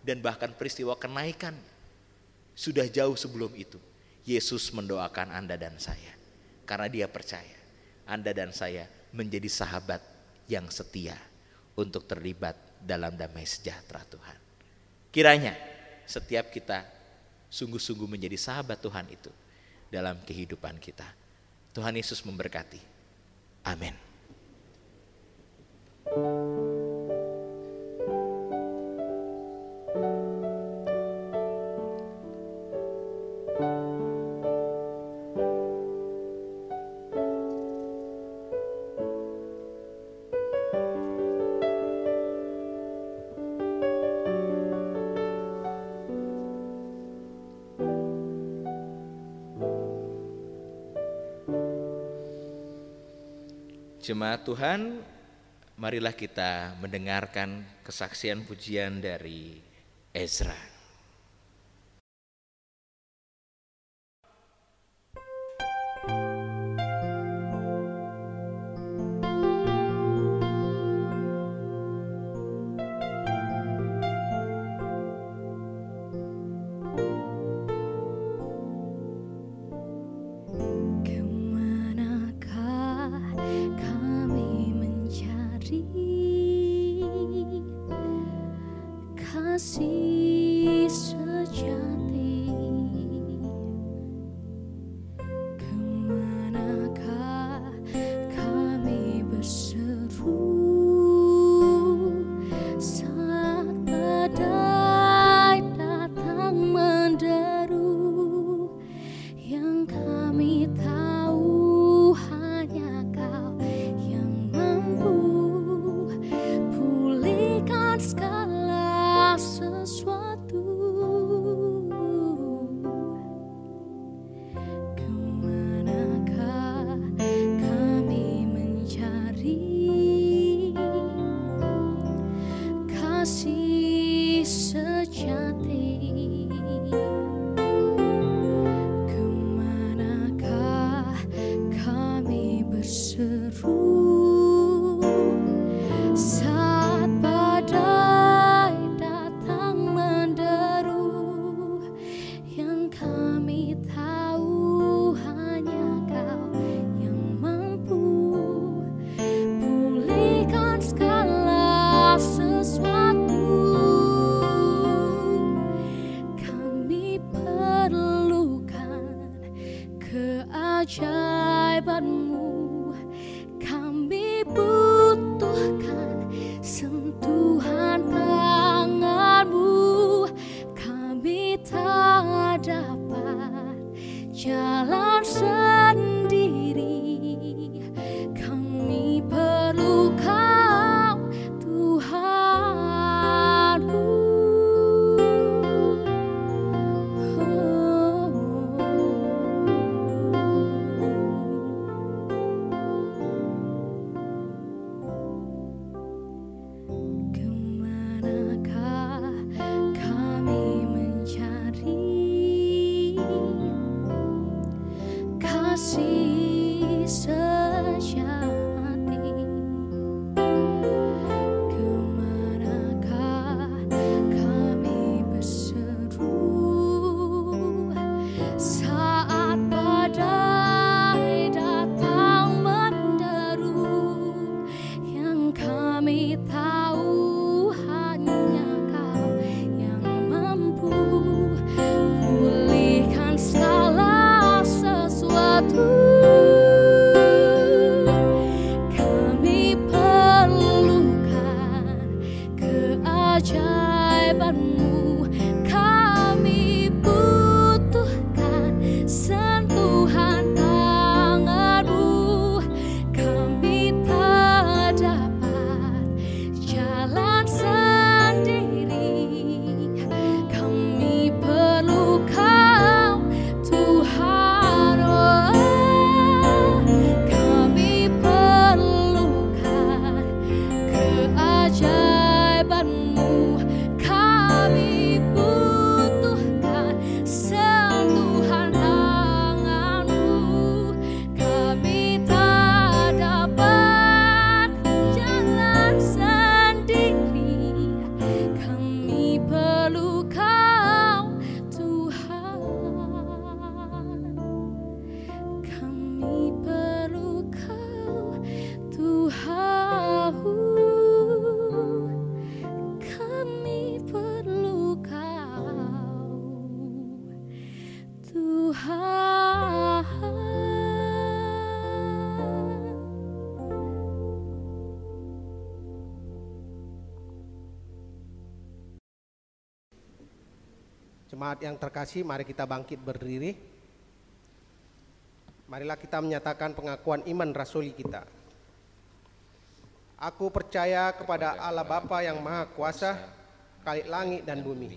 dan bahkan peristiwa kenaikan sudah jauh sebelum itu. Yesus mendoakan Anda dan saya, karena Dia percaya Anda dan saya menjadi sahabat yang setia untuk terlibat dalam damai sejahtera Tuhan. Kiranya setiap kita sungguh-sungguh menjadi sahabat Tuhan itu dalam kehidupan kita. Tuhan Yesus memberkati. Amin. Jemaat Tuhan, marilah kita mendengarkan kesaksian pujian dari Ezra. Jemaat yang terkasih, mari kita bangkit berdiri. Marilah kita menyatakan pengakuan iman rasuli kita. Aku percaya kepada Allah Bapa yang Maha Kuasa, kalik langit dan bumi,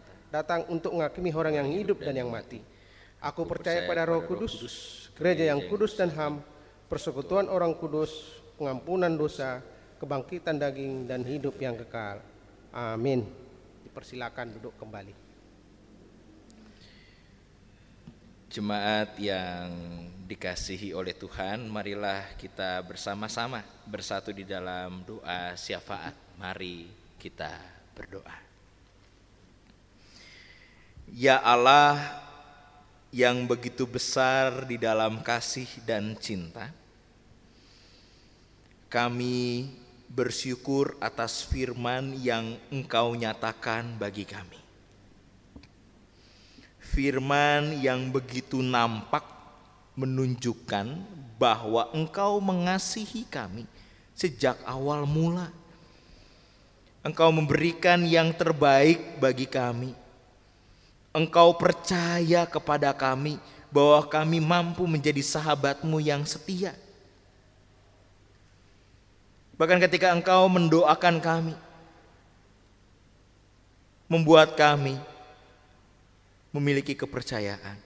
datang untuk menghakimi orang yang hidup dan yang mati. Aku percaya pada Roh Kudus, gereja yang kudus dan ham, persekutuan orang kudus, pengampunan dosa, kebangkitan daging dan hidup yang kekal. Amin. Dipersilakan duduk kembali. Jemaat yang dikasihi oleh Tuhan, marilah kita bersama-sama bersatu di dalam doa syafaat. Mari kita berdoa. Ya Allah yang begitu besar di dalam kasih dan cinta, kami bersyukur atas firman yang Engkau nyatakan bagi kami. Firman yang begitu nampak menunjukkan bahwa Engkau mengasihi kami sejak awal mula. Engkau memberikan yang terbaik bagi kami. Engkau percaya kepada kami bahwa kami mampu menjadi sahabatmu yang setia. Bahkan ketika engkau mendoakan kami, membuat kami memiliki kepercayaan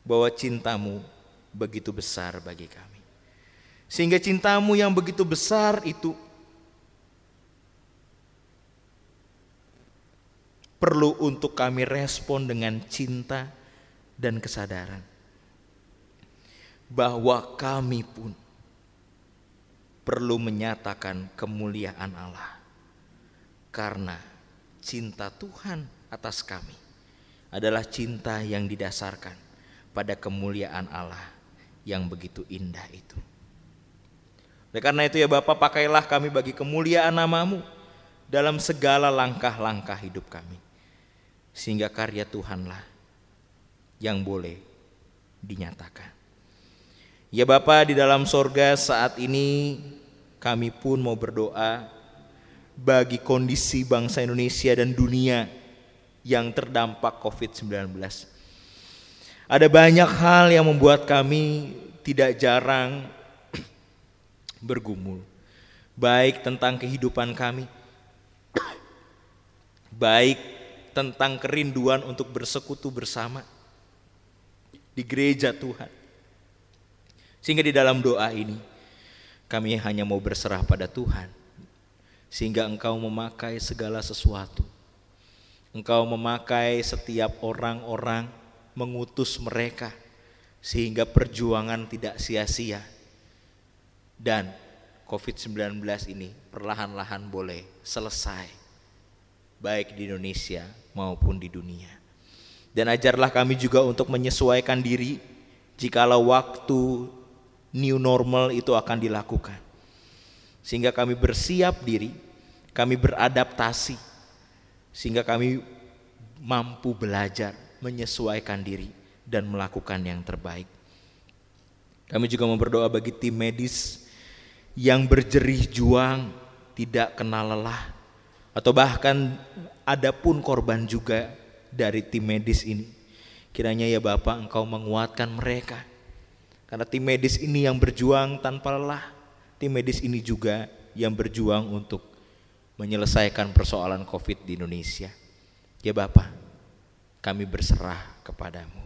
bahwa cintamu begitu besar bagi kami. Sehingga cintamu yang begitu besar itu perlu untuk kami respon dengan cinta dan kesadaran bahwa kami pun perlu menyatakan kemuliaan Allah karena cinta Tuhan atas kami adalah cinta yang didasarkan pada kemuliaan Allah yang begitu indah itu. Oleh karena itu ya Bapak pakailah kami bagi kemuliaan namamu dalam segala langkah-langkah hidup kami. Sehingga karya Tuhanlah yang boleh dinyatakan. Ya Bapa di dalam sorga saat ini kami pun mau berdoa bagi kondisi bangsa Indonesia dan dunia yang terdampak COVID-19. Ada banyak hal yang membuat kami tidak jarang bergumul, baik tentang kehidupan kami, baik tentang kerinduan untuk bersekutu bersama di gereja Tuhan. Sehingga di dalam doa ini kami hanya mau berserah pada Tuhan. Sehingga engkau memakai segala sesuatu. Engkau memakai setiap orang-orang mengutus mereka sehingga perjuangan tidak sia-sia. Dan COVID-19 ini perlahan-lahan boleh selesai baik di Indonesia maupun di dunia. Dan ajarlah kami juga untuk menyesuaikan diri jikalau waktu new normal itu akan dilakukan. Sehingga kami bersiap diri, kami beradaptasi, sehingga kami mampu belajar menyesuaikan diri dan melakukan yang terbaik. Kami juga mau berdoa bagi tim medis yang berjerih juang, tidak kenal lelah, atau bahkan ada pun korban juga dari tim medis ini. Kiranya ya Bapak engkau menguatkan mereka. Karena tim medis ini yang berjuang tanpa lelah. Tim medis ini juga yang berjuang untuk menyelesaikan persoalan COVID di Indonesia. Ya Bapak, kami berserah kepadamu.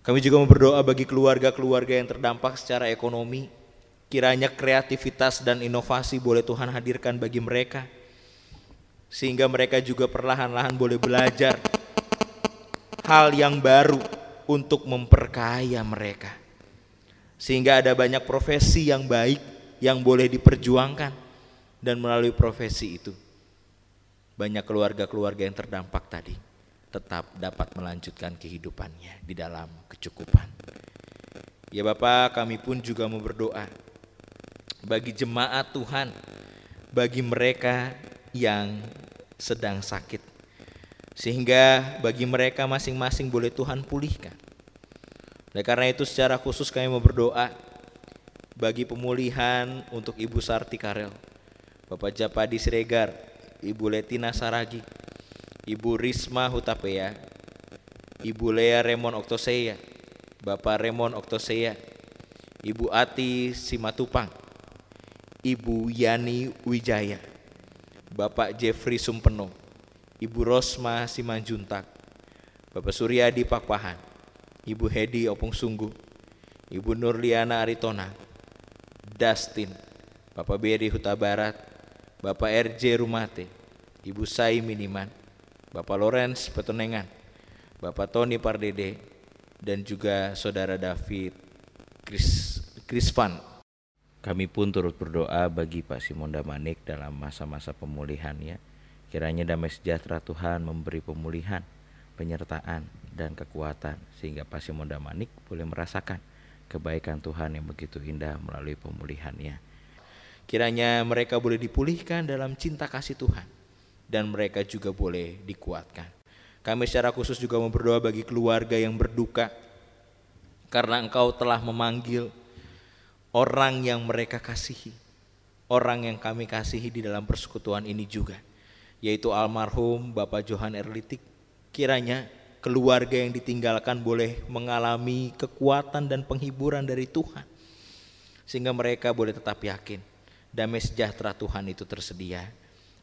Kami juga berdoa bagi keluarga-keluarga yang terdampak secara ekonomi. Kiranya kreativitas dan inovasi boleh Tuhan hadirkan bagi mereka sehingga mereka juga perlahan-lahan boleh belajar hal yang baru untuk memperkaya mereka. Sehingga ada banyak profesi yang baik yang boleh diperjuangkan dan melalui profesi itu banyak keluarga-keluarga yang terdampak tadi tetap dapat melanjutkan kehidupannya di dalam kecukupan. Ya Bapak, kami pun juga mau berdoa bagi jemaat Tuhan, bagi mereka yang sedang sakit. Sehingga bagi mereka masing-masing boleh Tuhan pulihkan. Oleh karena itu secara khusus kami mau berdoa bagi pemulihan untuk Ibu Sarti Karel, Bapak Japadi Siregar, Ibu Letina Saragi, Ibu Risma Hutapea, Ibu Lea Remon Oktoseya, Bapak Remon Oktoseya, Ibu Ati Simatupang, Ibu Yani Wijaya, Bapak Jeffrey Sumpeno, Ibu Rosma Simanjuntak, Bapak Suryadi Pakpahan, Ibu Hedi Opung Sunggu, Ibu Nurliana Aritona, Dustin, Bapak Beri Huta Barat, Bapak RJ Rumate, Ibu Sai Miniman, Bapak Lorenz Petonengan, Bapak Tony Pardede, dan juga Saudara David Chris, Krisvan. Kami pun turut berdoa bagi Pak Simon Damanik dalam masa-masa pemulihannya. Kiranya damai sejahtera Tuhan memberi pemulihan, penyertaan, dan kekuatan sehingga Pak Simon Damanik boleh merasakan kebaikan Tuhan yang begitu indah melalui pemulihannya. Kiranya mereka boleh dipulihkan dalam cinta kasih Tuhan dan mereka juga boleh dikuatkan. Kami secara khusus juga berdoa bagi keluarga yang berduka karena engkau telah memanggil orang yang mereka kasihi, orang yang kami kasihi di dalam persekutuan ini juga, yaitu almarhum Bapak Johan Erlitik. Kiranya keluarga yang ditinggalkan boleh mengalami kekuatan dan penghiburan dari Tuhan, sehingga mereka boleh tetap yakin damai sejahtera Tuhan itu tersedia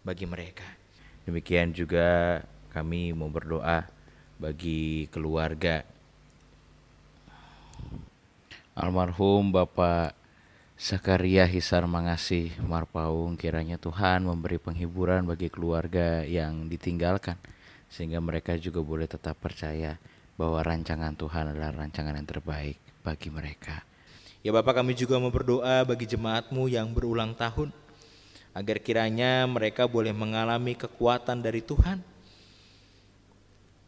bagi mereka. Demikian juga kami mau berdoa bagi keluarga almarhum Bapak Sakaria Hisar Mangasih Marpaung kiranya Tuhan memberi penghiburan bagi keluarga yang ditinggalkan sehingga mereka juga boleh tetap percaya bahwa rancangan Tuhan adalah rancangan yang terbaik bagi mereka. Ya Bapak kami juga mau berdoa bagi jemaatmu yang berulang tahun agar kiranya mereka boleh mengalami kekuatan dari Tuhan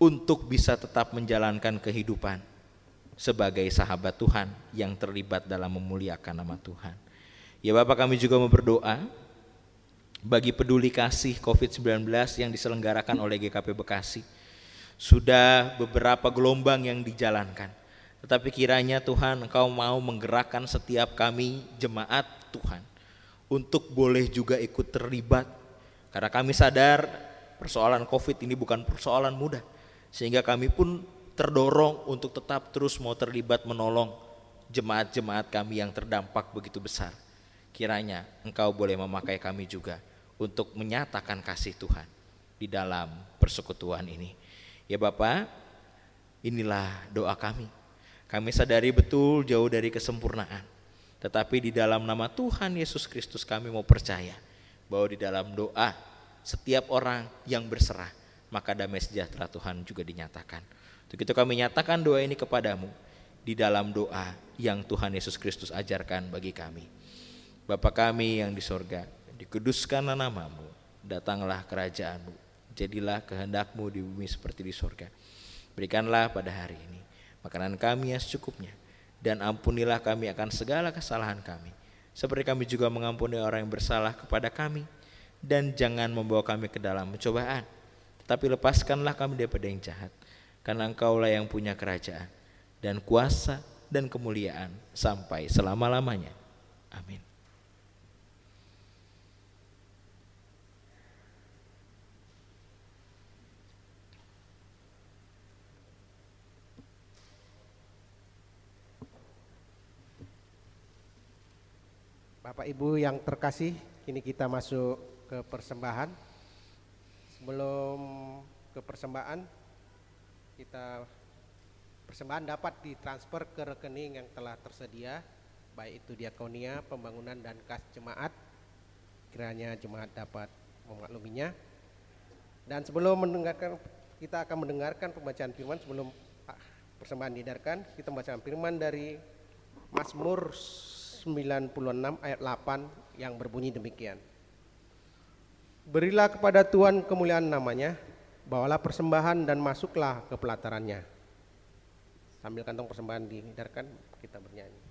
untuk bisa tetap menjalankan kehidupan sebagai sahabat Tuhan yang terlibat dalam memuliakan nama Tuhan. Ya Bapak kami juga mau berdoa bagi peduli kasih COVID-19 yang diselenggarakan oleh GKP Bekasi. Sudah beberapa gelombang yang dijalankan. Tetapi kiranya Tuhan Engkau mau menggerakkan setiap kami jemaat Tuhan untuk boleh juga ikut terlibat. Karena kami sadar persoalan COVID ini bukan persoalan mudah sehingga kami pun terdorong untuk tetap terus mau terlibat menolong jemaat-jemaat kami yang terdampak begitu besar. Kiranya engkau boleh memakai kami juga untuk menyatakan kasih Tuhan di dalam persekutuan ini. Ya Bapak, inilah doa kami. Kami sadari betul jauh dari kesempurnaan. Tetapi di dalam nama Tuhan Yesus Kristus kami mau percaya bahwa di dalam doa setiap orang yang berserah maka damai sejahtera Tuhan juga dinyatakan. Untuk kami nyatakan doa ini kepadamu di dalam doa yang Tuhan Yesus Kristus ajarkan bagi kami. Bapa kami yang di sorga, dikuduskanlah namamu, datanglah kerajaanmu, jadilah kehendakmu di bumi seperti di sorga. Berikanlah pada hari ini makanan kami yang secukupnya, dan ampunilah kami akan segala kesalahan kami, seperti kami juga mengampuni orang yang bersalah kepada kami, dan jangan membawa kami ke dalam pencobaan, tapi lepaskanlah kami daripada yang jahat, karena engkaulah yang punya kerajaan, dan kuasa, dan kemuliaan sampai selama-lamanya. Amin. Bapak Ibu yang terkasih, kini kita masuk ke persembahan. Sebelum ke persembahan, kita persembahan dapat ditransfer ke rekening yang telah tersedia, baik itu diakonia, pembangunan dan kas jemaat. Kiranya jemaat dapat memakluminya. Dan sebelum mendengarkan, kita akan mendengarkan pembacaan firman sebelum persembahan didarkan, kita membacakan firman dari Mazmur 96 ayat 8 yang berbunyi demikian. Berilah kepada Tuhan kemuliaan namanya, bawalah persembahan dan masuklah ke pelatarannya. Sambil kantong persembahan didarkan, kita bernyanyi.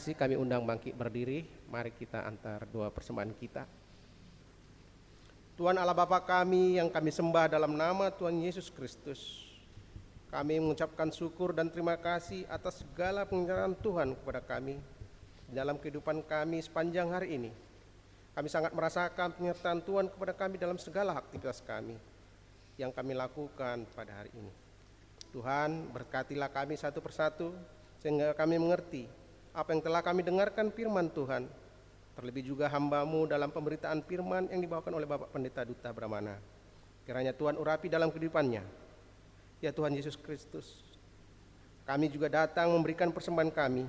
Terkasih kami undang bangkit berdiri. Mari kita antar doa persembahan kita. Tuhan Allah Bapa kami yang kami sembah dalam nama Tuhan Yesus Kristus. Kami mengucapkan syukur dan terima kasih atas segala penyertaan Tuhan kepada kami dalam kehidupan kami sepanjang hari ini. Kami sangat merasakan penyertaan Tuhan kepada kami dalam segala aktivitas kami yang kami lakukan pada hari ini. Tuhan berkatilah kami satu persatu sehingga kami mengerti apa yang telah kami dengarkan firman Tuhan. Terlebih juga hambamu dalam pemberitaan firman yang dibawakan oleh Bapak Pendeta Duta Brahmana. Kiranya Tuhan urapi dalam kehidupannya. Ya Tuhan Yesus Kristus, kami juga datang memberikan persembahan kami.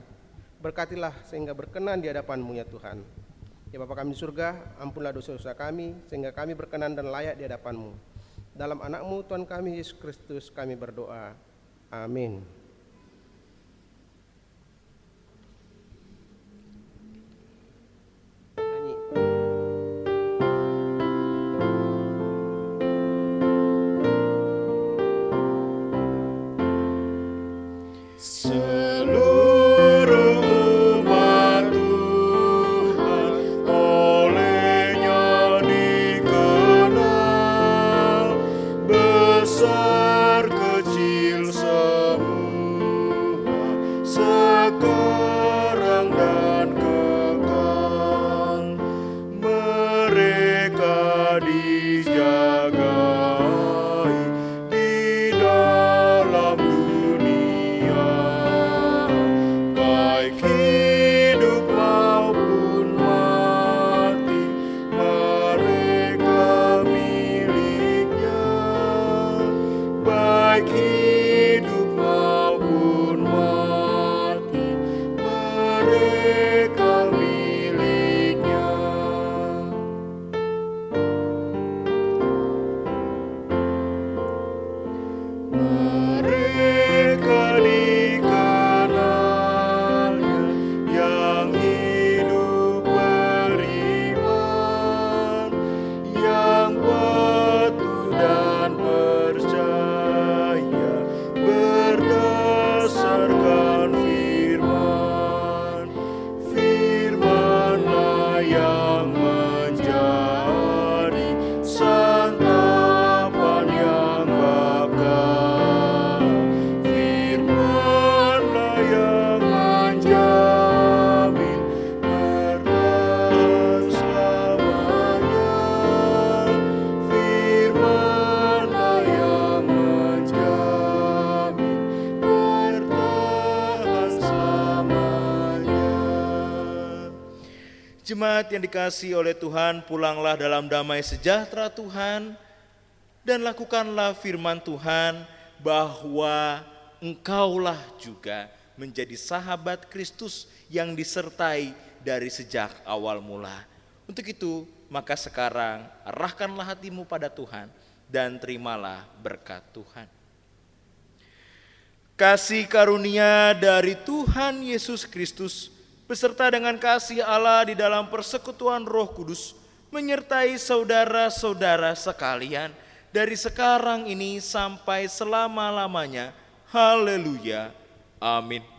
Berkatilah sehingga berkenan di hadapanmu ya Tuhan. Ya Bapa kami di surga, ampunlah dosa-dosa kami sehingga kami berkenan dan layak di hadapanmu. Dalam anakmu Tuhan kami Yesus Kristus kami berdoa. Amin. Yang dikasih oleh Tuhan, pulanglah dalam damai sejahtera Tuhan dan lakukanlah firman Tuhan bahwa engkaulah juga menjadi sahabat Kristus yang disertai dari sejak awal mula. Untuk itu, maka sekarang arahkanlah hatimu pada Tuhan dan terimalah berkat Tuhan. Kasih karunia dari Tuhan Yesus Kristus beserta dengan kasih Allah di dalam persekutuan Roh Kudus menyertai saudara-saudara sekalian dari sekarang ini sampai selama-lamanya. Haleluya. Amin.